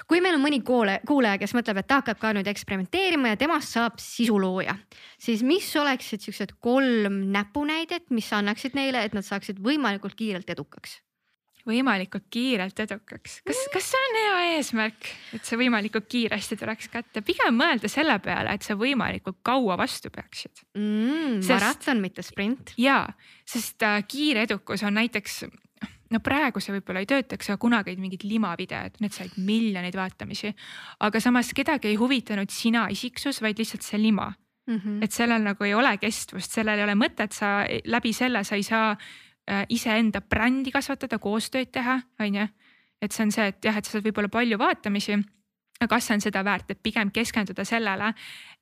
kui meil on mõni kuulaja, kuulaja, kes mõtleb, et ta hakkab ka nüüd eksperimenteerima ja temast saab sisulooja, siis mis oleksid siuksed kolm näpunäidet, mis annaksid neile, et nad saaksid võimalikult kiirelt edukaks? Võimalikult kiirelt edukaks. kas, kas see on hea eesmärk, et see võimalikult kiiresti tuleks kätte, pigem mõelda selle peale, et sa võimalikult kaua vastu peaksid mm,. maraton, mitte sprint. ja, sest äh, kiire edukus on näiteks no praegu see võib-olla ei töötaks, aga kunagi olid mingid limavideod, need said miljoneid vaatamisi. aga samas kedagi ei huvitanud sina isiksus, vaid lihtsalt see lima mm. -hmm. et sellel nagu ei ole kestvust, sellel ei ole mõtet, sa läbi selle sa ei saa iseenda brändi kasvatada, koostööd teha, on ju. et see on see, et jah, et sa saad võib-olla palju vaatamisi. aga kas see on seda väärt, et pigem keskenduda sellele,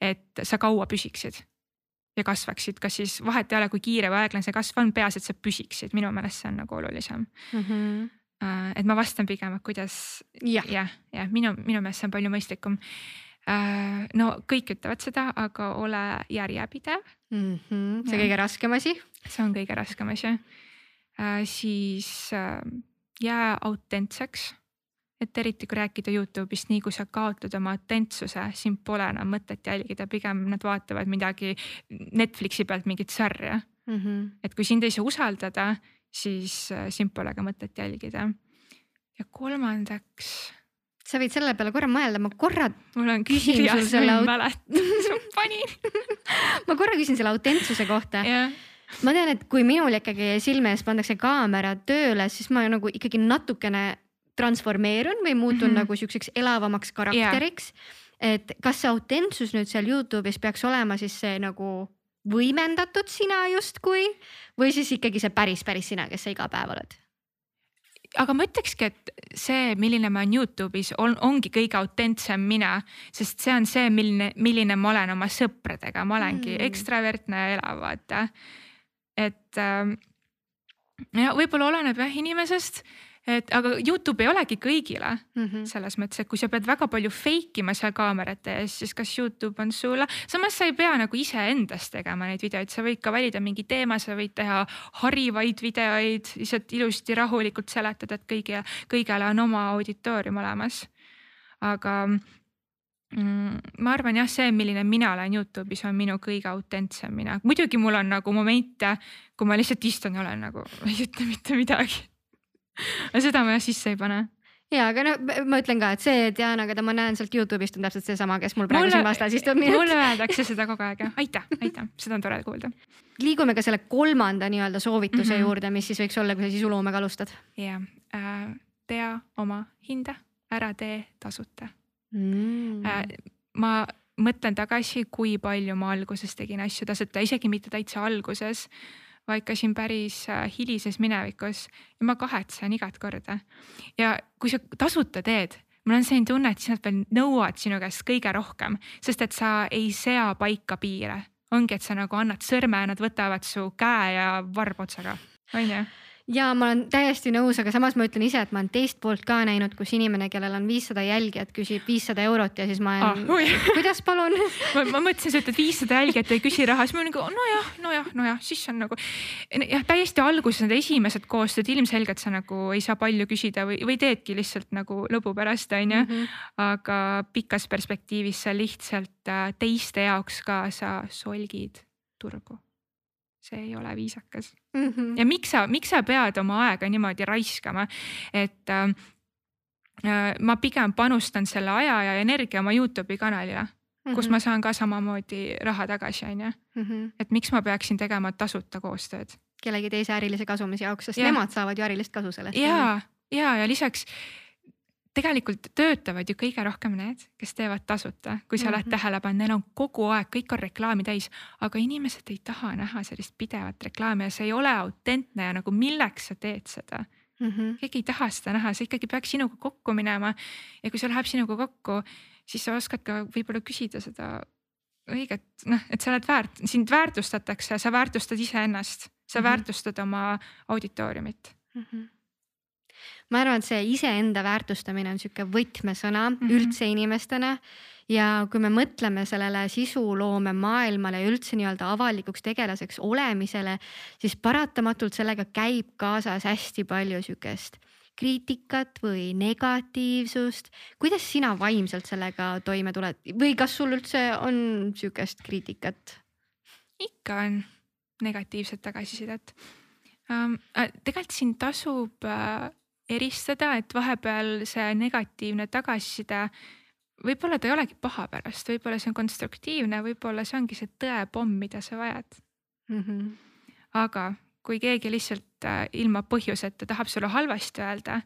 et sa kaua püsiksid ja kasvaksid, kas siis vahet ei ole, kui kiire või aeglane see kasv on, peaasi, et sa püsiksid, minu meelest see on nagu olulisem mm. -hmm. et ma vastan pigem, et kuidas jah, jah ja, minu, minu meelest see on palju mõistlikum äh, no kõik ütlevad seda, aga ole järjepidev mm. -hmm. see ja. kõige raskem asi. see on kõige raskem asi Äh, siis äh, jää autentseks. et eriti kui rääkida Youtube'ist, nii kui sa kaotad oma autentsuse, sind pole enam mõtet jälgida, pigem nad vaatavad midagi Netflixi pealt mingit sarja mm. -hmm. et kui sind ei saa usaldada, siis äh, sind pole ka mõtet jälgida. ja kolmandaks sa võid selle peale korra mõelda, ma korra. mul on kirjas, ma ei mäleta, panin ma korra küsin selle autentsuse kohta yeah ma tean, et kui minul ikkagi silme ees pandakse kaamera tööle, siis ma nagu ikkagi natukene transformeerun või muutun mm -hmm. nagu siukseks elavamaks karakteriks yeah.. et kas see autentsus nüüd seal Youtube'is peaks olema siis see nagu võimendatud sina justkui või siis ikkagi see päris, päris sina, kes sa iga päev oled? aga ma ütlekski, et see, milline ma olen Youtube'is, on, ongi kõige autentsem mina, sest see on see, milline, milline ma olen oma sõpradega, ma olengi mm. ekstravertne ja elav, vaata et äh, ja võib-olla oleneb jah inimesest, et aga Youtube ei olegi kõigile mm -hmm. selles mõttes, et kui sa pead väga palju fake ima seal kaamerate ees, siis kas Youtube on sulle, samas sa ei pea nagu iseendast tegema neid videoid, sa võid ka valida mingi teema, sa võid teha harivaid videoid, lihtsalt ilusti rahulikult seletada, et kõigile, kõigele on oma auditoorium olemas. aga? Ma arvan jah, see, milline mina olen Youtube'is, on minu kõige autentsem mina. muidugi mul on nagu momente, kui ma lihtsalt istun ja olen nagu, ei ütle mitte midagi aga seda ma jah sisse ei pane ja, aga no ma ütlen ka, et see Diana, keda ma näen sealt Youtube'ist on täpselt seesama, kes mul praegu mulle, siin vastas istub. mulle öeldakse seda kogu aeg, aitäh, aitäh, seda on tore kuulda. liigume ka selle kolmanda nii-öelda soovituse mm -hmm. juurde, mis siis võiks olla, kui sa sisuloomega alustad. ja äh,, tea oma hinda, ära tee tasuta mm.. Äh, ma mõtlen tagasi, kui palju ma alguses tegin asju tasuta, isegi mitte täitsa alguses, vaid ka siin päris äh, hilises minevikus ja ma kahetsen igat korda. ja kui sa tasuta teed, mul on selline tunne, et siis nad veel nõuavad sinu käest kõige rohkem, sest et sa ei sea paika piire. ongi, et sa nagu annad sõrme nad võtavad su käe ja varbotsaga, on ju ja ma olen täiesti nõus, aga samas ma ütlen ise, et ma olen teist poolt ka näinud, kus inimene, kellel on viissada jälgijat, küsib viissada eurot ja siis ma olen ah,, kuidas palun ma, ma mõtlesin, sa ütled viissada jälgijat ei küsi raha, siis ma nagu nojah, nojah, nojah, siis on nagu jah, täiesti alguses need esimesed koostööd ilmselgelt sa nagu ei saa palju küsida või, või teedki lihtsalt nagu lõbu pärast on ju mm. -hmm. aga pikas perspektiivis sa lihtsalt äh, teiste jaoks ka sa solgid turgu see ei ole viisakas mm. -hmm. ja miks sa, miks sa pead oma aega niimoodi raiskama, et äh, äh, ma pigem panustan selle aja ja energia oma Youtube'i kanalile mm, -hmm. kus ma saan ka samamoodi raha tagasi, on ju. Mhm. et miks ma peaksin tegema tasuta koostööd. kellegi teise ärilise kasumise jaoks, sest ja. nemad saavad ju ärilist kasu sellest. ja, ja, ja lisaks tegelikult töötavad ju kõige rohkem need, kes teevad tasuta, kui sa mm -hmm. oled mhm. tähele pannud, neil on kogu aeg, kõik on reklaami täis, aga inimesed ei taha näha sellist pidevat reklaami ja see ei ole autentne ja nagu milleks sa teed seda mm. -hmm. keegi ei taha seda näha, see ikkagi peaks sinuga kokku minema. ja kui see läheb sinuga kokku, siis sa oskad ka võib-olla küsida seda õiget, noh, et sa oled väärt, sind väärtustatakse, sa väärtustad iseennast, sa mm -hmm. väärtustad oma auditooriumit mm. -hmm ma arvan, et see iseenda väärtustamine on sihuke võtmesõna mm -hmm. üldse inimestena ja kui me mõtleme sellele sisuloome maailmale ja üldse nii-öelda avalikuks tegelaseks olemisele, siis paratamatult sellega käib kaasas hästi palju sihukest kriitikat või negatiivsust. kuidas sina vaimselt sellega toime tuled või kas sul üldse on sihukest kriitikat? ikka on negatiivset tagasisidet um,. tegelikult siin tasub uh, eristada, et vahepeal see negatiivne tagasiside, võib-olla ta ei olegi paha pärast, võib-olla see on konstruktiivne, võib-olla see ongi see tõepomm, mida sa vajad mm. -hmm. aga kui keegi lihtsalt äh, ilma põhjuseta tahab sulle halvasti öelda,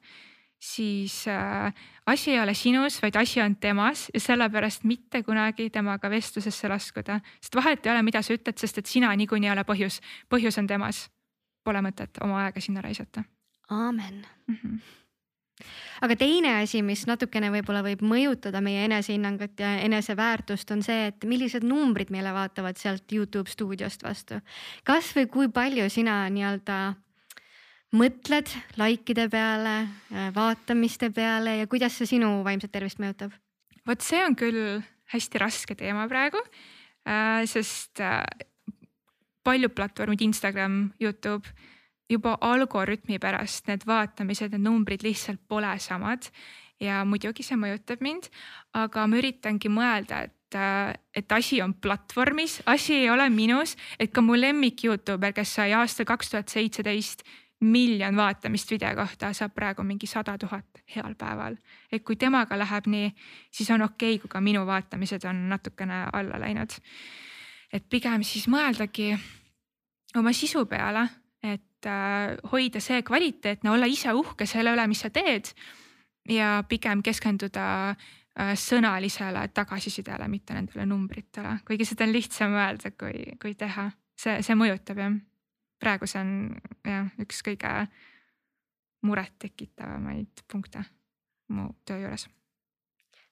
siis äh, asi ei ole sinus, vaid asi on temas ja sellepärast mitte kunagi temaga vestlusesse laskuda, sest vahet ei ole, mida sa ütled, sest et sina niikuinii ei ole põhjus, põhjus on temas. Pole mõtet oma aega sinna raisata aamen mm. -hmm aga teine asi, mis natukene võib-olla võib mõjutada meie enesehinnangut ja eneseväärtust, on see, et millised numbrid meile vaatavad sealt Youtube stuudiost vastu. kasvõi kui palju sina nii-öelda mõtled likeide peale, vaatamiste peale ja kuidas see sinu vaimset tervist mõjutab? vot see on küll hästi raske teema praegu, äh, sest äh, paljud platvormid, Instagram, Youtube juba algoritmi pärast need vaatamised, need numbrid lihtsalt pole samad. ja muidugi see mõjutab mind, aga ma üritangi mõelda, et, et asi on platvormis, asi ei ole minus, et ka mu lemmik Youtuber, kes sai aastal kaks tuhat seitseteist miljon vaatamist video kohta, saab praegu mingi sada tuhat heal päeval. et kui temaga läheb nii, siis on okei okay,, kui ka minu vaatamised on natukene alla läinud. et pigem siis mõeldagi oma sisu peale, et Äh, hoida see kvaliteetne, olla ise uhke selle üle, mis sa teed. ja pigem keskenduda äh, sõnalisele tagasisidele, mitte nendele numbritele, kuigi seda on lihtsam öelda, kui, kui teha. see, see mõjutab jah. praegu see on jah, üks kõige murettekitavamaid punkte mu töö juures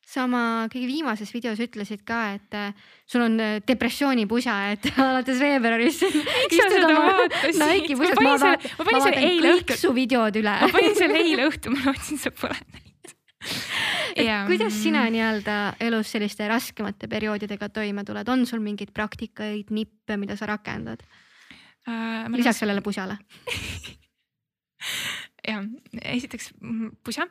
sa oma kõige viimases videos ütlesid ka, et äh, sul on äh, depressioonipusa, et alates veebruarist Nike'i pusas. ma, ma, ma, vaatan kõik õhtul. su videod üle. ma panin selle eile õhtul, ma lootsin, sa pole näinud. ja, kuidas sina nii-öelda elus selliste raskemate perioodidega toime tuled, on sul mingeid praktikaid, nippe, mida sa rakendad uh,? lisaks sellele pusale ja esiteks mm, pusa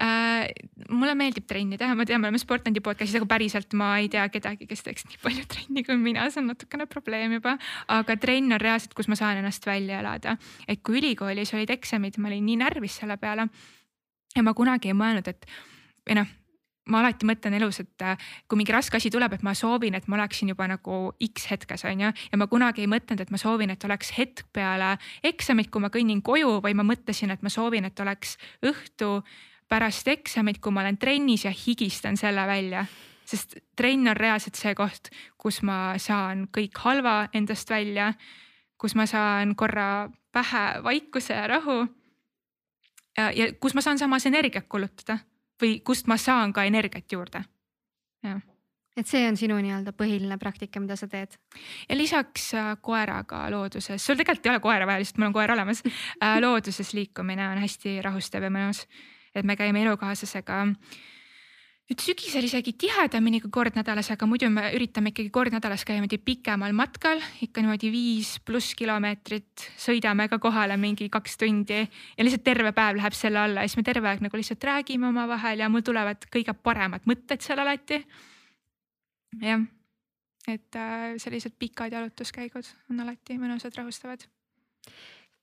äh,. mulle meeldib trenni teha, ma tean, me oleme Sportlandi podcast'is, aga päriselt ma ei tea kedagi, kes teeks nii palju trenni kui mina, see on natukene probleem juba. aga trenn on reaalselt, kus ma saan ennast välja elada. et kui ülikoolis olid eksamid, ma olin nii närvis selle peale. ja ma kunagi ei mõelnud, et või noh, ma alati mõtlen elus, et äh, kui mingi raske asi tuleb, et ma soovin, et ma oleksin juba nagu X hetkes on ju. ja ma kunagi ei mõtelnud, et ma soovin, et oleks hetk peale eksamit, kui ma kõnnin koju või ma mõtlesin, et ma soovin, et oleks õhtu pärast eksamit, kui ma olen trennis ja higistan selle välja. sest trenn on reaalselt see koht, kus ma saan kõik halva endast välja, kus ma saan korra pähe vaikuse ja rahu. ja kus ma saan samas energiat kulutada või kust ma saan ka energiat juurde. et see on sinu nii-öelda põhiline praktika, mida sa teed? ja lisaks äh, koeraga looduses, sul tegelikult ei ole koera vaja, lihtsalt mul on koer olemas äh, looduses liikumine on hästi rahustav ja mõnus. et me käime elukaaslasega nüüd sügisel isegi tihedamini kui kord nädalas, aga muidu me üritame ikkagi kord nädalas käia niimoodi pikemal matkal, ikka niimoodi viis pluss kilomeetrit, sõidame ka kohale mingi kaks tundi ja lihtsalt terve päev läheb selle alla. Ja siis me terve aeg nagu lihtsalt räägime omavahel ja mul tulevad kõige paremad mõtted seal alati. Jah, et äh, sellised pikad jalutuskäigud on alati mõnusad, rahustavad.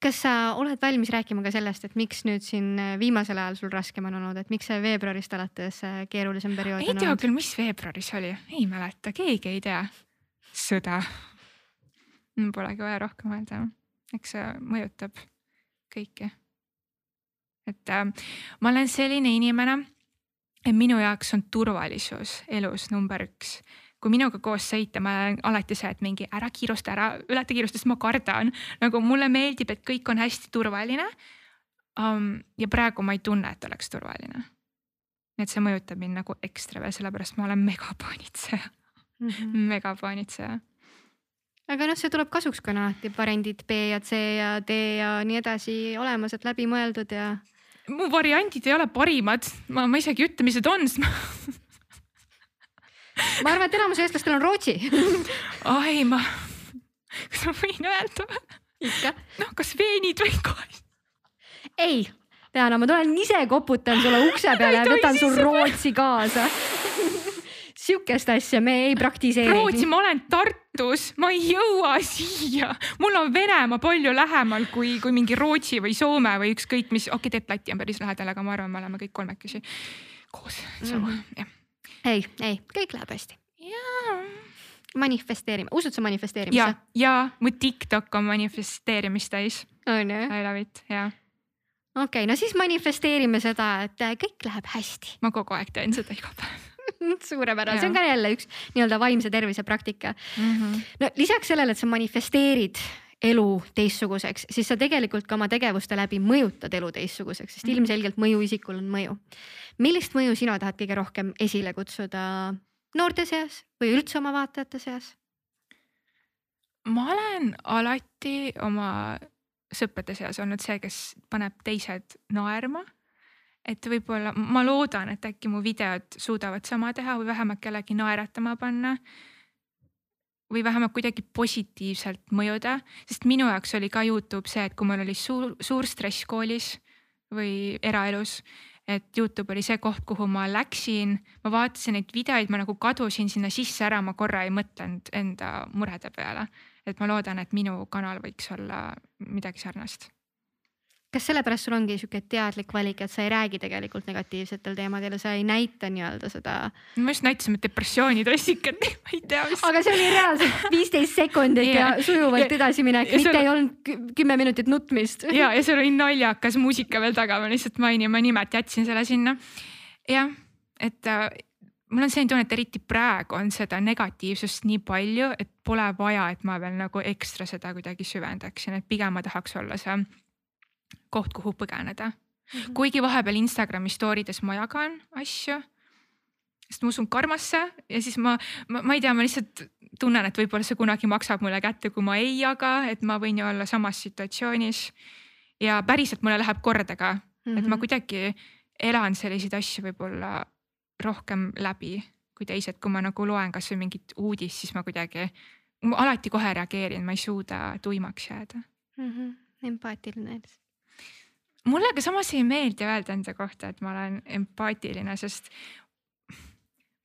Kas sa oled valmis rääkima ka sellest, et miks nüüd siin äh, viimasel ajal sul raskem on olnud, et miks see veebruarist alates äh, keerulisem periood ei on olnud? ei tea küll, mis veebruaris oli, ei mäleta, keegi ei tea. sõda. Polegi vaja rohkem öelda, eks see mõjutab kõiki. et äh, ma olen selline inimene et minu jaoks on turvalisus elus number üks. Kui minuga koos sõita, ma alati see, et mingi ära kiirusta, ära ületa kiirust, sest ma kardan. nagu mulle meeldib, et kõik on hästi turvaline um,. ja praegu ma ei tunne, et oleks turvaline. nii et see mõjutab mind nagu ekstra veel, sellepärast ma olen megapaanitseja mm, -hmm. megapaanitseja aga noh, see tuleb kasuks, kui on alati variandid B ja C ja D ja nii edasi olemas, et läbimõeldud ja mu variandid ei ole parimad, ma, ma isegi ei ütle, mis need on, sest ma ma arvan, et enamus eestlastel on Rootsi ai, ma, kas ma võin öelda? ikka. noh, kas veenid või kohe? ei, Diana, ma tulen ise koputan sulle ukse peale ja võtan sul Rootsi kaasa sihukest asja me ei praktiseeri. Rootsi, ma olen Tartus, ma ei jõua siia, mul on Venemaa palju lähemal kui, kui mingi Rootsi või Soome või ükskõik mis, okei okay,, tegelikult Läti on päris lähedal, aga ma arvan, me oleme kõik kolmekesi koos mm. -hmm. jah. Ei, ei, kõik läheb hästi. manifesteerime, usud sa manifesteerimisse? ja, ja mu TikTok on manifesteerimist täis. on ju? I love it, jaa okei okay,, no siis manifesteerime seda, et kõik läheb hästi. ma kogu aeg teen seda iga päev suurepärane, see on ka jälle üks nii-öelda vaimse tervise praktika mm. -hmm. no lisaks sellele, et sa manifesteerid elu teistsuguseks, siis sa tegelikult ka oma tegevuste läbi mõjutad elu teistsuguseks, sest -hmm. ilmselgelt mõjuisikul on mõju. millist mõju sina tahad kõige rohkem esile kutsuda noorte seas või üldse oma vaatajate seas? ma olen alati oma sõprade seas olnud see, kes paneb teised naerma et võib-olla ma loodan, et äkki mu videod suudavad sama teha või vähemalt kellegi naeratama panna. Või vähemalt kuidagi positiivselt mõjuda, sest minu jaoks oli ka Youtube see, et kui mul oli suur, suur stress koolis või eraelus, et Youtube oli see koht, kuhu ma läksin, ma vaatasin neid videoid, ma nagu kadusin sinna sisse ära, ma korra ei mõtelnud enda murede peale. et ma loodan, et minu kanal võiks olla midagi sarnast kas sellepärast sul ongi sihuke teadlik valik, et sa ei räägi tegelikult negatiivsetel teemadel ja sa ei näita nii-öelda seda? me just näitasime depressioonitrassikat ma ei tea mis. aga see oli reaalselt viisteist sekundit yeah. ja sujuvalt edasiminek, mitte sul... ei olnud kümme minutit nutmist. ja, ja seal oli naljakas muusika veel taga, ma lihtsalt mainin, ma nimelt jätsin selle sinna. jah, et äh, mul on selline tunne, et eriti praegu on seda negatiivsust nii palju, et pole vaja, et ma veel nagu ekstra seda kuidagi süvendaksin, et pigem ma tahaks olla see koht, kuhu põgeneda mm. -hmm. kuigi vahepeal Instagrami story des ma jagan asju, sest ma usun karmasse ja siis ma, ma, ma ei tea, ma lihtsalt tunnen, et võib-olla see kunagi maksab mulle kätte, kui ma ei jaga, et ma võin ju olla samas situatsioonis. ja päriselt mulle läheb korda ka mm, -hmm. et ma mhm. kuidagi elan selliseid asju võib-olla rohkem läbi kui teised, kui ma nagu loen kasvõi mingit uudist, siis ma kuidagi, ma alati kohe reageerin, ma ei suuda tuimaks jääda mm. -hmm. empaatiline mulle ka samas ei meeldi öelda enda kohta, et ma olen empaatiline, sest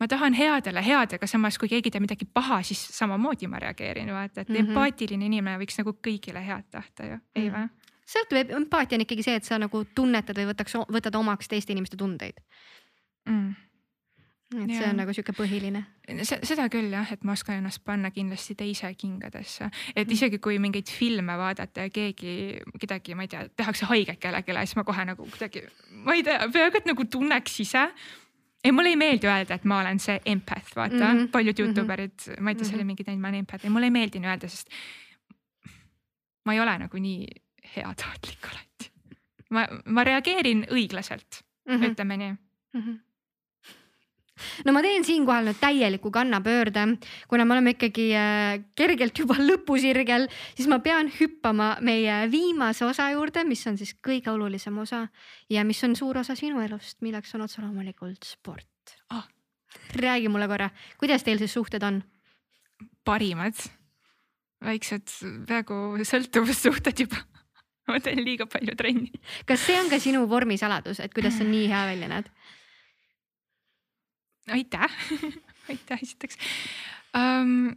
ma tahan headele headega, samas kui keegi teeb midagi paha, siis samamoodi ma reageerin, vaata, et mm -hmm. empaatiline inimene võiks nagu kõigile head tahta ju, ei mhm. või? sõltub, empaatia on ikkagi see, et sa nagu tunnetad või võtaks, võtad omaks teiste inimeste tundeid mm et ja. see on nagu sihuke põhiline. seda küll jah, et ma oskan ennast panna kindlasti teise kingadesse, et mm. isegi kui mingeid filme vaadata ja keegi, kedagi, ma ei tea, tehakse haiget kellelegi, siis ma kohe nagu kuidagi, ma ei tea, peaaegu et nagu tunneks ise. ei, mulle ei meeldi öelda, et ma olen see empath, vaata mm -hmm. paljud mhm. Youtube erid mm, -hmm. ma ei tea, selle mhm. mingi teinud, ma olen empath ja mulle ei meeldi nii öelda, sest ma ei ole nagu nii heatahtlik alati. ma, ma reageerin õiglaselt mm, -hmm. ütleme nii mm. -hmm no ma teen siinkohal nüüd täieliku kannapöörde, kuna me oleme ikkagi äh, kergelt juba lõpusirgel, siis ma pean hüppama meie viimase osa juurde, mis on siis kõige olulisem osa ja mis on suur osa sinu elust, milleks on otse loomulikult sport ah.. räägi mulle korra, kuidas teil siis suhted on? parimad, väiksed peaaegu sõltuvussuhted juba ma teen liiga palju trenni. kas see on ka sinu vormisaladus, et kuidas sa nii hea välja näed? Aitäh! Aitäh esiteks. Um,.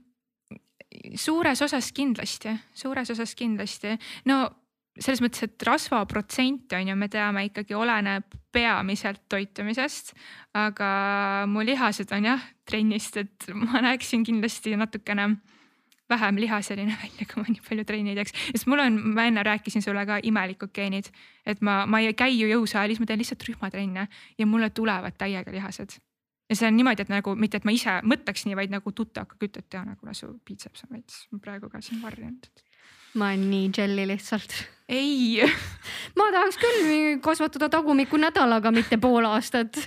suures osas kindlasti, suures osas kindlasti, no selles mõttes, et rasvaprotsent on ju, me teame ikkagi oleneb peamiselt toitumisest, aga mu lihased on jah trennist, et ma näeksin kindlasti natukene vähem lihaseline välja, kui ma nii palju trenni teeks, sest mul on, ma enne rääkisin sulle ka imelikud geenid, et ma, ma ei käi ju jõusaalis, ma teen lihtsalt rühmatrenne ja mulle tulevad täiega lihased ja see on niimoodi, et nagu mitte, et ma ise mõtleks nii, vaid nagu tutaka kütet teha nagu su piitseps on veits praegu ka siin varjunud. ma olen nii jelly lihtsalt. ei ma tahaks küll kasvatada tagumikku nädalaga, mitte pool aastat.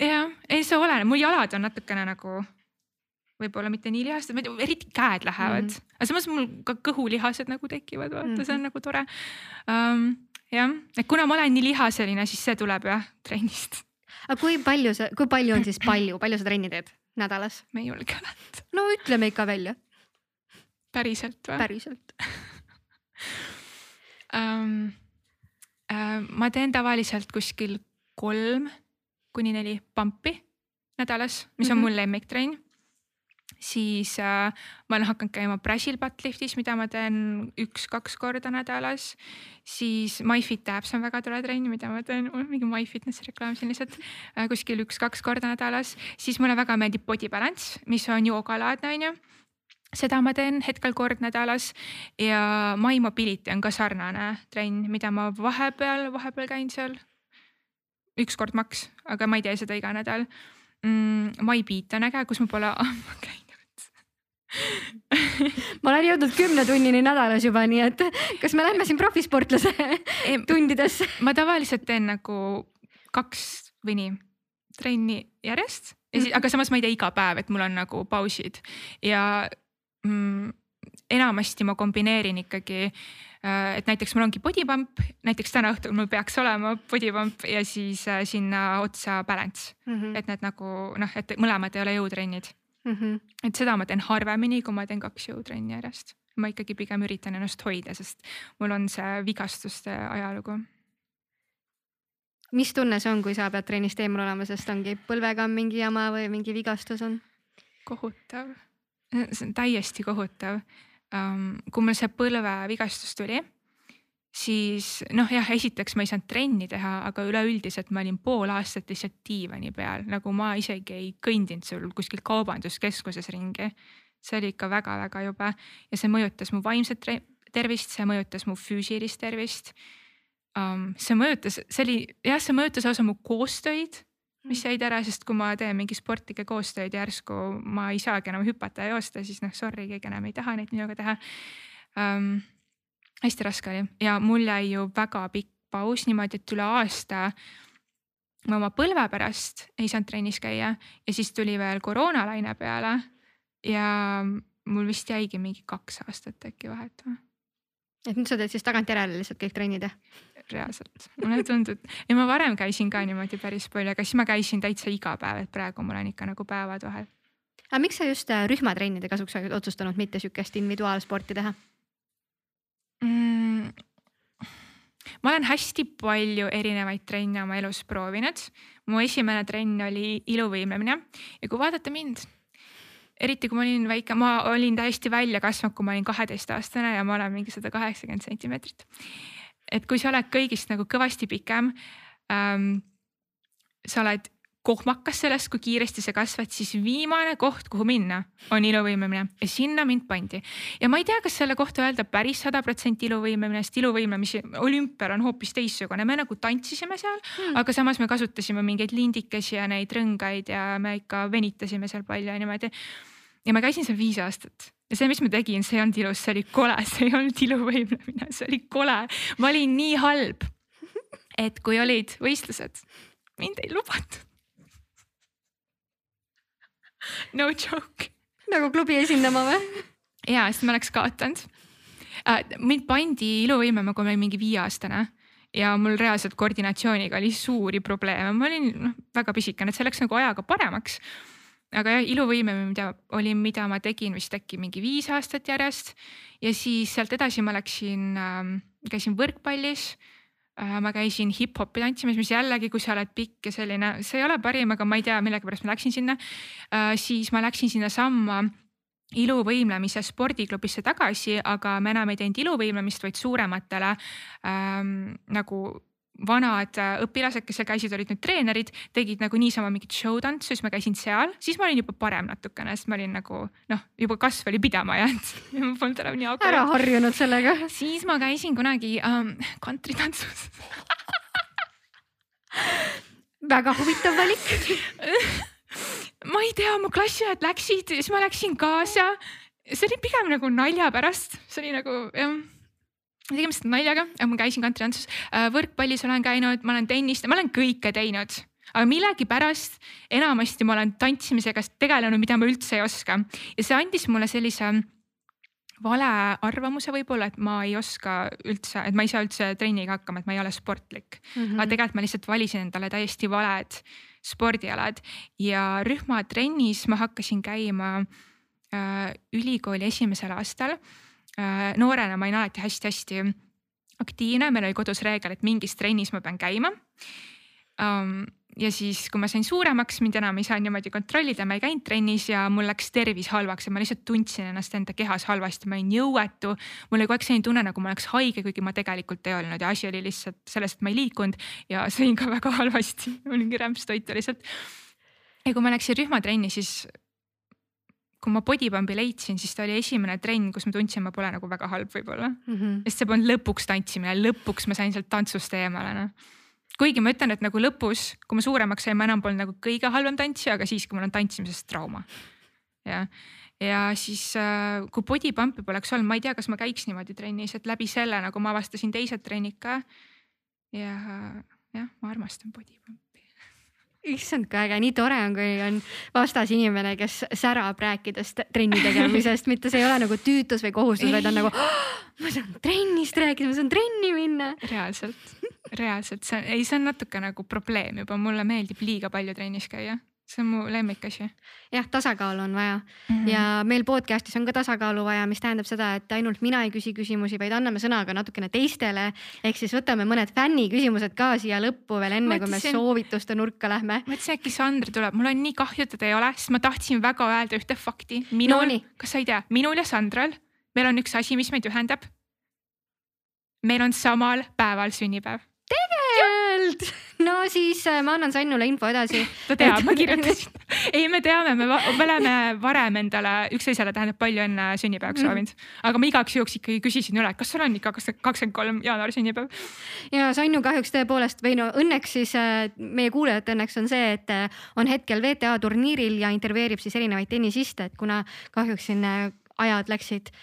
jah, ei see oleneb, mu jalad on natukene nagu võib-olla mitte nii lihased, eriti käed lähevad mm, -hmm. aga samas mul ka kõhulihased nagu tekivad, vaata mm, -hmm. see on mhm. nagu tore um,. jah, et kuna ma olen nii lihaseline, siis see tuleb jah trennist aga kui palju sa, kui palju on siis palju, palju sa trenni teed nädalas? ma ei julge öelda. no ütleme ikka välja. päriselt või? päriselt um,. Uh, ma teen tavaliselt kuskil kolm kuni neli pampi nädalas, mis on mm -hmm. mul lemmiktrenn siis äh, ma olen hakanud käima Brazil butt-liftis, mida ma teen üks-kaks korda nädalas. siis MyFit Abs on väga tore trenn, mida ma teen, mingi MyFitnessi reklaam siin lihtsalt äh, kuskil üks-kaks korda nädalas. siis mulle väga meeldib Body Balance, mis on joogalaadne on ju seda ma teen hetkel kord nädalas ja My Mobility on ka sarnane trenn, mida ma vahepeal, vahepeal käin seal. üks kord maks, aga ma ei tee seda iga nädal mm,. My Beat on äge, kus ma pole ammu käinud ma olen jõudnud kümne tunnini nädalas juba, nii et kas me lähme siin profisportlase tundidesse? ma tavaliselt teen nagu kaks või nii trenni järjest ja siis, mhm. aga samas ma ei tee iga päev, et mul on nagu pausid ja mm, enamasti ma kombineerin ikkagi äh, et näiteks mul ongi body pump, näiteks täna õhtul mul peaks olema body pump ja siis äh, sinna otsa balance mm. -hmm. et need nagu noh, et mõlemad ei ole jõutrennid mm. -hmm. et seda ma teen harvemini, kui ma teen kaks jõutrenni järjest. ma ikkagi pigem üritan ennast hoida, sest mul on see vigastuste ajalugu. mis tunne see on, kui sa pead trennist eemal olema, sest ongi põlvega on mingi jama või mingi vigastus on? kohutav, see on täiesti kohutav um,. kui mul see põlvevigastus tuli siis noh, jah, esiteks ma ei saanud trenni teha, aga üleüldiselt ma olin pool aastat lihtsalt diivani peal, nagu ma isegi ei kõndinud seal kuskil kaubanduskeskuses ringi. see oli ikka väga-väga jube ja see mõjutas mu vaimset tervist, see mõjutas mu füüsilist tervist um,. see mõjutas, see oli jah, see mõjutas lausa mu koostöid, mis jäid ära, sest kui ma teen mingi sportlikke koostöid järsku ma ei saagi enam hüpata ja joosta, siis noh, sorry, keegi enam ei taha neid minuga teha um, hästi raske oli ja mul jäi ju väga pikk paus niimoodi, et üle aasta ma oma põlve pärast ei saanud trennis käia ja siis tuli veel koroonalaine peale. ja mul vist jäigi mingi kaks aastat äkki vahet või. et nüüd sa teed siis tagantjärele lihtsalt kõik trennid jah? reaalselt, mulle tundub ja ma varem käisin ka niimoodi päris palju, aga siis ma käisin täitsa iga päev, et praegu mul on ikka nagu päevad vahel. aga miks sa just äh, rühmatrennide kasuks otsustanud, mitte sihukest individuaalsporti teha? Mm,? ma olen hästi palju erinevaid trenne oma elus proovinud. mu esimene trenn oli iluvõimlemine ja kui vaadata mind, eriti kui ma olin väike, ma olin täiesti välja kasvanud, kui ma olin kaheteistaastane ja ma olen mingi sada kaheksakümmend sentimeetrit. et kui sa oled kõigist nagu kõvasti pikem ähm,, sa oled kohmakas sellest, kui kiiresti sa kasvad, siis viimane koht, kuhu minna, on iluvõimlemine ja sinna mind pandi. ja ma ei tea, kas selle kohta öelda päris sada protsenti iluvõimlemine, sest iluvõimlemise olümpial on hoopis teistsugune, me nagu tantsisime seal hmm., aga samas me kasutasime mingeid lindikesi ja neid rõngaid ja me ikka venitasime seal palju ja niimoodi. ja ma käisin seal viis aastat ja see, mis ma tegin, see ei olnud ilus, see oli kole, see ei olnud iluvõimlemine, see oli kole, ma olin nii halb. et kui olid võistlused mind ei lubatud. no joke. nagu klubi esindama või? ja, sest ma oleks kaotanud äh,. mind pandi iluvõimema, kui ma olin mingi viieaastane ja mul reaalselt koordinatsiooniga oli suuri probleeme, ma olin noh väga pisikene, et see läks nagu ajaga paremaks. aga jah, iluvõime, mida oli, mida ma tegin vist äkki mingi viis aastat järjest ja siis sealt edasi ma läksin äh,, käisin võrkpallis ma käisin hip-hopi tantsimas, mis jällegi, kui sa oled pikk ja selline, see ei ole parim, aga ma ei tea, millegipärast ma läksin sinna äh,. siis ma läksin sinnasamma iluvõimlemise spordiklubisse tagasi, aga me enam ei teinud iluvõimlemist, vaid suurematele ähm, nagu vanad äh, õpilased, kes seal käisid, olid nüüd treenerid, tegid nagu niisama mingit show-tantsu, siis ma käisin seal, siis ma olin juba parem natukene, sest ma olin nagu noh, juba kasv oli pidama jäänud ma polnud enam nii agar. ära harjunud sellega. siis ma käisin kunagi ähm, kantritantsus väga huvitav valik ma ei tea, mu klassiõed läksid, siis ma läksin kaasa. see oli pigem nagu nalja pärast, see oli nagu jah tegemist naljaga, ma käisin kantritantsus, äh, võrkpallis olen käinud, ma olen tennist, ma olen kõike teinud, aga millegipärast enamasti ma olen tantsimisega tegelenud, mida ma üldse ei oska ja see andis mulle sellise vale arvamuse võib-olla, et ma ei oska üldse, et ma ei saa üldse trenniga hakkama, et ma ei ole sportlik mm. -hmm. aga tegelikult ma lihtsalt valisin endale täiesti valed spordialad ja rühmatrennis ma hakkasin käima äh, ülikooli esimesel aastal. Noorena ma olin alati hästi-hästi aktiivne, meil oli kodus reegel, et mingis trennis ma pean käima um, ja siis, kui ma sain suuremaks, mind enam ei saa niimoodi kontrollida, ma ei käinud trennis ja mul läks tervis halvaks ja ma lihtsalt tundsin ennast enda kehas halvasti, ma olin jõuetu. mul oli kogu aeg selline tunne, nagu ma oleks haige, kuigi ma tegelikult ei olnud ja asi oli lihtsalt selles, et ma ei liikunud ja sõin ka väga halvasti, olingi rämpstoitu lihtsalt. ja kui ma läksin rühmatrenni, siis kui ma bodypump'i leidsin, siis ta oli esimene trenn, kus ma tundsin, ma pole nagu väga halb võib-olla mm. -hmm. sest see polnud lõpuks tantsimine, lõpuks ma sain sealt tantsust eemale noh kuigi ma ütlen, et nagu lõpus, kui ma suuremaks sain, ma enam polnud nagu kõige halvem tantsija, aga siiski mul on tantsimisest trauma. ja, ja siis äh, kui body pump'i poleks olnud, ma ei tea, kas ma käiks niimoodi trennis, et läbi selle nagu ma avastasin teised trennid ka. ja jah, ma armastan body pump'i issand kui äge, nii tore on, kui on vastas inimene, kes särab rääkides trenni tegemisest, mitte see ei ole nagu tüütus või kohustus, vaid on nagu oh, ma saan trennist rääkida, ma saan trenni minna. reaalselt, reaalselt. See ei, see on natuke nagu probleem juba, mulle meeldib liiga palju trennis käia see on mu lemmikasi. jah, tasakaalu on vaja mm -hmm. ja meil podcast'is on ka tasakaalu vaja, mis tähendab seda, et ainult mina ei küsi küsimusi, vaid anname sõna ka natukene teistele. ehk siis võtame mõned fänniküsimused ka siia lõppu veel enne, kui me soovituste nurka lähme. mõtlesin, äkki Sandra tuleb, mul on nii kahju, et teda ei ole, sest ma tahtsin väga öelda ühte fakti. minul no,, kas sa ei tea, minul ja Sandral, meil on üks asi, mis meid ühendab. meil on samal päeval sünnipäev tegelikult, no siis äh, ma annan Sannule info edasi. ta teab, ma kirjutasin. ei, me teame, me, me oleme varem endale üksteisele tähendab palju enne sünnipäevaks soovinud, aga ma igaks juhuks ikkagi küsisin üle, kas sul on ikka kakskümmend kolm jaanuar sünnipäev. ja Sannu kahjuks tõepoolest või no õnneks siis äh, meie kuulajate õnneks on see, et äh, on hetkel VTA turniiril ja intervjueerib siis erinevaid tennisiste, et kuna kahjuks siin ajad läksid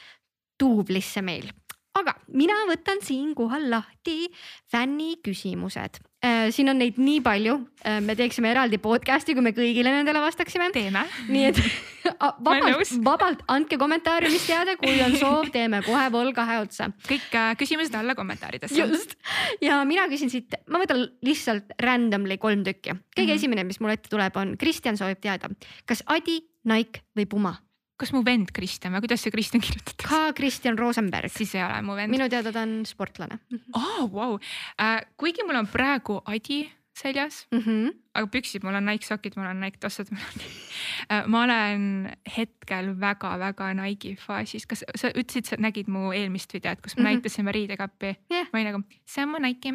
duublisse meil aga mina võtan siinkohal lahti fänniküsimused. Äh, siin on neid nii palju, äh, me teeksime eraldi podcast'i, kui me kõigile nendele vastaksime. teeme. nii et vabalt, vabalt andke kommentaariumis teada, kui on soov, teeme kohe vol kahe otsa. kõik äh, küsimused alla kommentaaridesse. just ja mina küsin siit, ma võtan lihtsalt randomly kolm tükki. kõige mm -hmm. esimene, mis mul ette tuleb, on Kristjan soovib teada, kas Adi, Nike või Puma kas mu vend Kristjan või kuidas see Kristjan kirjutatakse? ka Kristjan Rosenberg. siis ei ole mu vend. minu teada ta on sportlane oh,. Wow. Uh, kuigi mul on praegu Adi seljas mm, -hmm. aga püksid, mul on Nike sokid, mul on Nike tossud uh,. ma olen hetkel väga-väga Nike'i faasis, kas sa ütlesid, sa nägid mu eelmist videot, kus me mm -hmm. näitasime riidekappi yeah.? ma olin nagu, see on mu Nike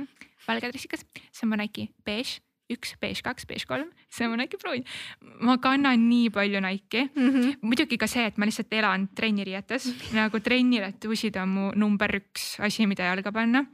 valge dressikas, see on mu Nike beež üks, beež kaks, beež kolm, see on Nike pruun. ma kannan nii palju Nike'i mm, -hmm. muidugi ka see, et ma lihtsalt elan trenniriietes nagu trenniriietusid on mu number üks asi, mida jalga panna.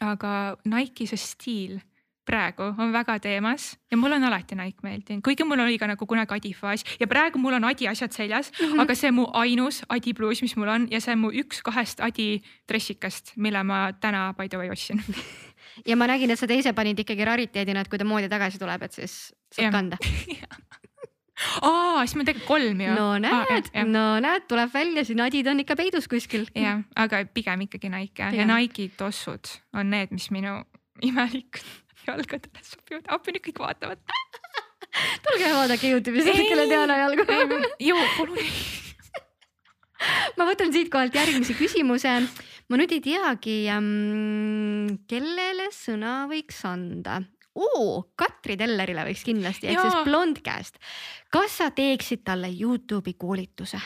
aga Nike'i see stiil praegu on väga teemas ja mul on alati Nike meeldinud, kuigi mul oli ka nagu kunagi Adifaas ja praegu mul on Adi asjad seljas mm, -hmm. aga see mu ainus Adi pluus, mis mul on ja see on mu üks kahest Adi dressikast, mille ma täna by the way ostsin ja ma nägin, et sa teise panid ikkagi rariteedina, et kui ta moodi tagasi tuleb, et siis saab ja. kanda aa, siis meil tegelikult kolm ju. no näed ah,, no näed, tuleb välja, siin adid on ikka peidus kuskil. jah, aga pigem ikkagi Nike ja, ja Nike'i tossud on need, mis minu imelikud jalgadele sobivad, appi nüüd kõik vaatavad tulge vaadake Youtube'is, kellel Diana jalgu. joo, palun ma võtan siitkohalt järgmise küsimuse. ma nüüd ei teagi um,, kellele sõna võiks anda. oo, Katri Tellerile võiks kindlasti, ehk siis Blondcast. kas sa teeksid talle Youtube'i koolituse?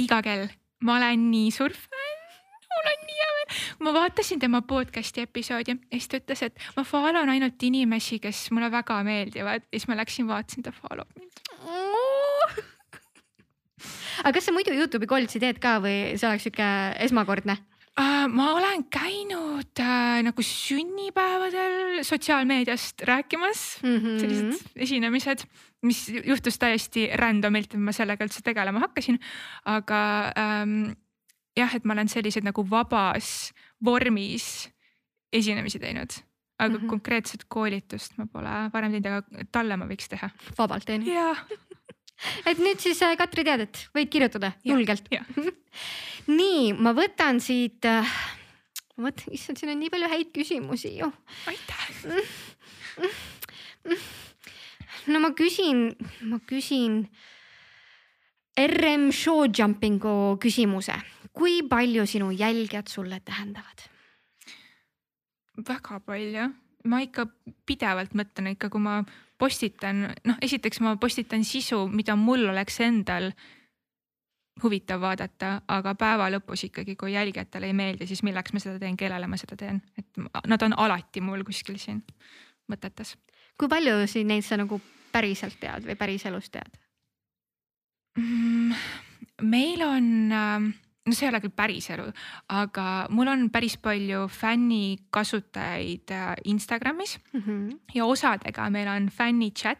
iga kell, ma olen nii suur fänn mul on nii hea meel. ma vaatasin tema podcast'i episoodi ja siis ta ütles, et ma follow n ainult inimesi, kes mulle väga meeldivad ja siis ma läksin, vaatasin, ta follow mind aga kas sa muidu Youtube'i koolitusi teed ka või see oleks sihuke esmakordne? Uh, ma olen käinud uh, nagu sünnipäevadel sotsiaalmeediast rääkimas mm, -hmm. sellised esinemised, mis juhtus täiesti random'ilt, et ma sellega üldse tegelema hakkasin. aga um, jah, et ma olen selliseid nagu vabas vormis esinemisi teinud, aga mm -hmm. konkreetset koolitust ma pole varem teinud, aga talle ma võiks teha. vabalt on ju? jah et nüüd siis äh, Katri teadet võid kirjutada julgelt. nii, ma võtan siit äh,, vot issand, siin on nii palju häid küsimusi ju. aitäh. no ma küsin, ma küsin RM show jumping'u küsimuse kui palju sinu jälgijad sulle tähendavad? väga palju, ma ikka pidevalt mõtlen ikka, kui ma postitan, noh, esiteks ma postitan sisu, mida mul oleks endal huvitav vaadata, aga päeva lõpus ikkagi, kui jälgijatele ei meeldi, siis milleks ma seda teen, kellele ma seda teen, et nad on alati mul kuskil siin mõtetes. kui palju siin neid sa nagu päriselt tead või päriselus tead mm,? meil on äh, no see ei ole küll päriselu, aga mul on päris palju fännikasutajaid äh, Instagramis mm -hmm. ja osadega meil on fännichat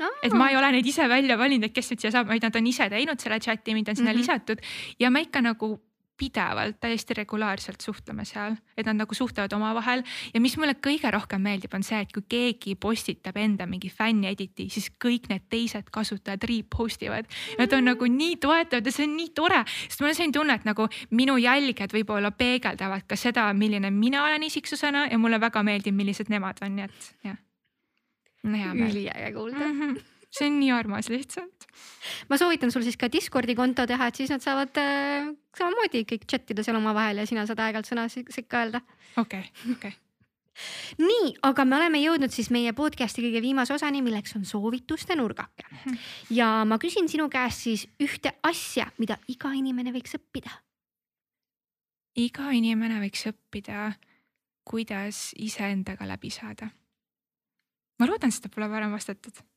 Oh. et ma ei ole neid ise välja valinud, et kes nüüd siia saab, vaid nad on ise teinud selle chat'i, mind on sinna mm -hmm. lisatud ja ma ikka nagu pidevalt, täiesti regulaarselt suhtleme seal, et nad nagu suhtlevad omavahel ja mis mulle kõige rohkem meeldib, on see, et kui keegi postitab enda mingi fänni edit'i, siis kõik need teised kasutajad repost ivad. Nad on nagu nii toetavad ja see on nii tore, sest mul on selline tunne, et nagu minu jälgijad võib-olla peegeldavad ka seda, milline mina olen isiksusena ja mulle väga meeldib, millised nemad on, nii et jah. üliäge kuulda mm. -hmm see on nii armas lihtsalt. ma soovitan sul siis ka Discordi konto teha, et siis nad saavad äh, samamoodi kõik chat ida seal omavahel ja sina saad aeg-ajalt sõna sekka öelda. okei okay,, okei okay nii, aga me oleme jõudnud siis meie podcast'i kõige viimase osani, milleks on soovituste nurgake. Mhm. ja ma küsin sinu käest siis ühte asja, mida iga inimene võiks õppida. iga inimene võiks õppida, kuidas iseendaga läbi saada. ma loodan, seda pole varem vastatud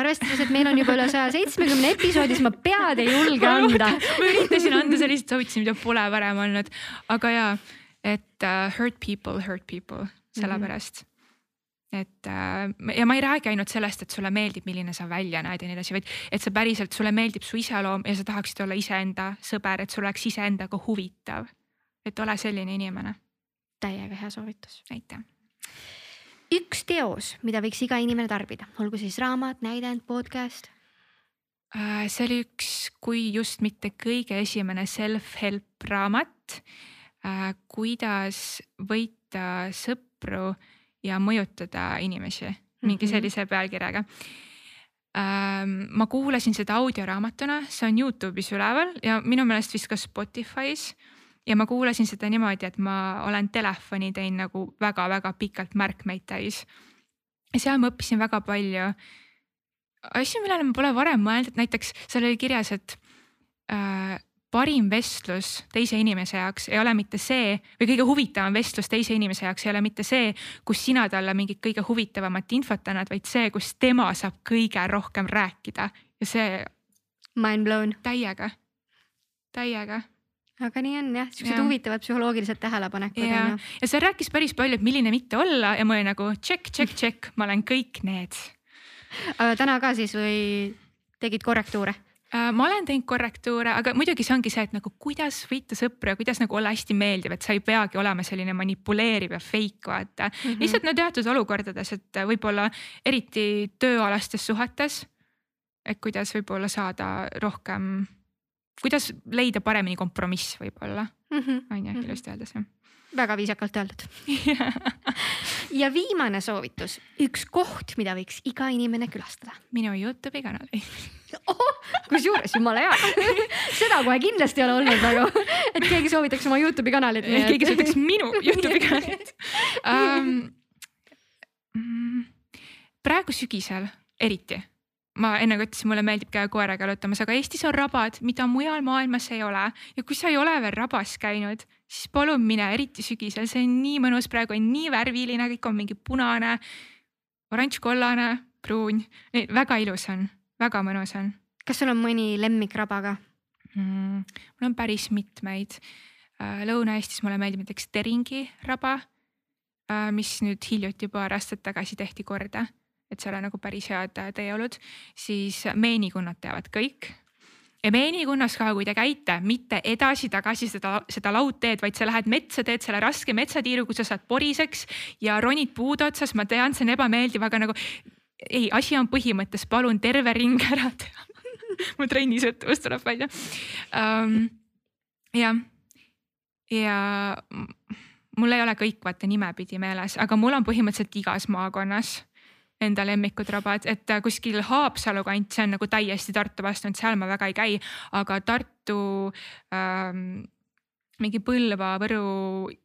arvestades, et meil on juba üle saja seitsmekümne episoodi, siis ma pead ei julge anda. ma üritasin anda selliseid soovitusi, mida pole varem olnud, aga ja, et uh, hurt people, hurt people, sellepärast mm. -hmm et äh, ja ma ei räägi ainult sellest, et sulle meeldib, milline sa välja näed ja nii edasi, vaid et sa päriselt, sulle meeldib su iseloom ja sa tahaksid olla iseenda sõber, et sul oleks iseendaga huvitav. et ole selline inimene. täiega hea soovitus. aitäh üks teos, mida võiks iga inimene tarbida, olgu siis raamat, näidend, podcast? Äh, see oli üks, kui just mitte kõige esimene self-help raamat. Äh, kuidas võita sõpru ja mõjutada inimesi, mingi mhm. sellise pealkirjaga ähm, ma kuulasin seda audioraamatuna, see on Youtube'is üleval ja minu meelest vist ka Spotify's ja ma kuulasin seda niimoodi, et ma olen telefoni teinud nagu väga-väga pikalt märkmeid täis. ja seal ma õppisin väga palju asju, millele ma pole varem mõelnud, et näiteks seal oli kirjas, et äh, parim vestlus teise inimese jaoks ei ole mitte see või kõige huvitavam vestlus teise inimese jaoks ei ole mitte see, kus sina talle mingit kõige huvitavamat infot annad, vaid see, kus tema saab kõige rohkem rääkida ja see. Mind blown. täiega, täiega aga nii on jah, siuksed huvitavad psühholoogilised tähelepanekud ja, on ju. ja see rääkis päris palju, et milline mitte olla ja ma olin nagu tšekk, tšekk, tšekk, ma olen kõik need. täna ka siis või tegid korrektuure? Äh, ma olen teinud korrektuure, aga muidugi see ongi see, et nagu kuidas võita sõpru ja kuidas nagu olla hästi meeldiv, et sa ei peagi olema selline manipuleeriv ja fake vaata mm. -hmm. lihtsalt no teatud olukordades, et võib-olla eriti tööalastes suhetes. et kuidas võib-olla saada rohkem, kuidas leida paremini kompromiss võib-olla mhm. on ju ilusti öeldes jah väga viisakalt öeldud ja viimane soovitus, üks koht, mida võiks iga inimene külastada. minu Youtube'i kanali oh,. kusjuures jumala hea seda kohe kindlasti ei ole olnud nagu, et keegi soovitaks oma Youtube'i kanalit. keegi soovitaks minu Youtube'i kanalit um,. praegu sügisel eriti ma enne ka ütlesin, mulle meeldib käia koeraga jalutamas, aga Eestis on rabad, mida mujal maailmas ei ole ja kui sa ei ole veel rabas käinud, siis palun mine, eriti sügisel, see on nii mõnus, praegu on nii värviline, kõik on mingi punane, oranž-kollane, pruun, väga ilus on, väga mõnus on. kas sul on mõni lemmikraba ka mm,? mul on päris mitmeid. Äh, Lõuna-Eestis mulle meeldib näiteks Teringi raba, äh, mis nüüd hiljuti paar aastat tagasi tehti korda, et seal on nagu päris head äh, teeolud, siis meenikunnad teavad kõik. Emeenikunnas ka, kui te käite, mitte edasi-tagasi seda, seda laudteed, vaid sa lähed metsa, teed selle raske metsatiiru, kus sa saad poriseks ja ronid puude otsas, ma tean, see on ebameeldiv, aga nagu ei, asi on põhimõttes, palun terve ring ära teha. Mu trennisõltuvus tuleb välja. Um,. jah, ja mul ei ole kõik vaata nimepidi meeles, aga mul on põhimõtteliselt igas maakonnas enda lemmikud rabad, et äh, kuskil Haapsalu kant, see on nagu täiesti Tartu vastu, et seal ma väga ei käi, aga Tartu ähm,, mingi Põlva, Võru,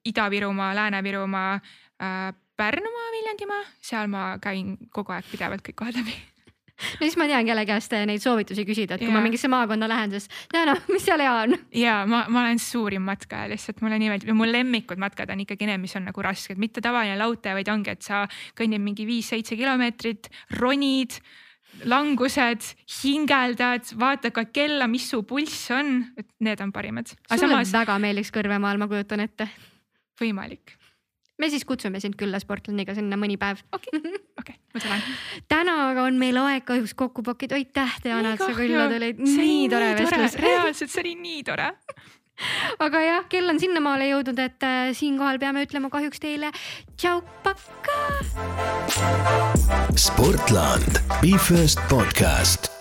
Ida-Virumaa, Lääne-Virumaa äh,, Pärnumaa, Viljandimaa, seal ma käin kogu aeg pidevalt kõik kohad läbi no siis ma tean, kelle käest neid soovitusi küsida, et kui ja. ma mingisse maakonda lähen, siis Diana, mis seal hea on? ja ma, ma olen suurim matkaja lihtsalt, mulle nii meeldib ja mu lemmikud matkad on ikkagi need, mis on nagu rasked, mitte tavaline laudtee, vaid ongi, et sa kõnnid mingi viis-seitse kilomeetrit, ronid langused, hingeldad, vaata ka kella, mis su pulss on, et need on parimad. sulle samas... väga meeldiks Kõrvemaal, ma kujutan ette. võimalik me siis kutsume sind külla Sportlandiga sinna mõni päev. okei, okei, ma tulen. täna aga on meil aeg kahjuks kokku pokkida, aitäh Diana, et sa külla tulid, nii tore vestlus. reaalselt, see oli nii tore aga jah, kell on sinnamaale jõudnud, et äh, siinkohal peame ütlema kahjuks teile tšau, pakka. sportland, Be First podcast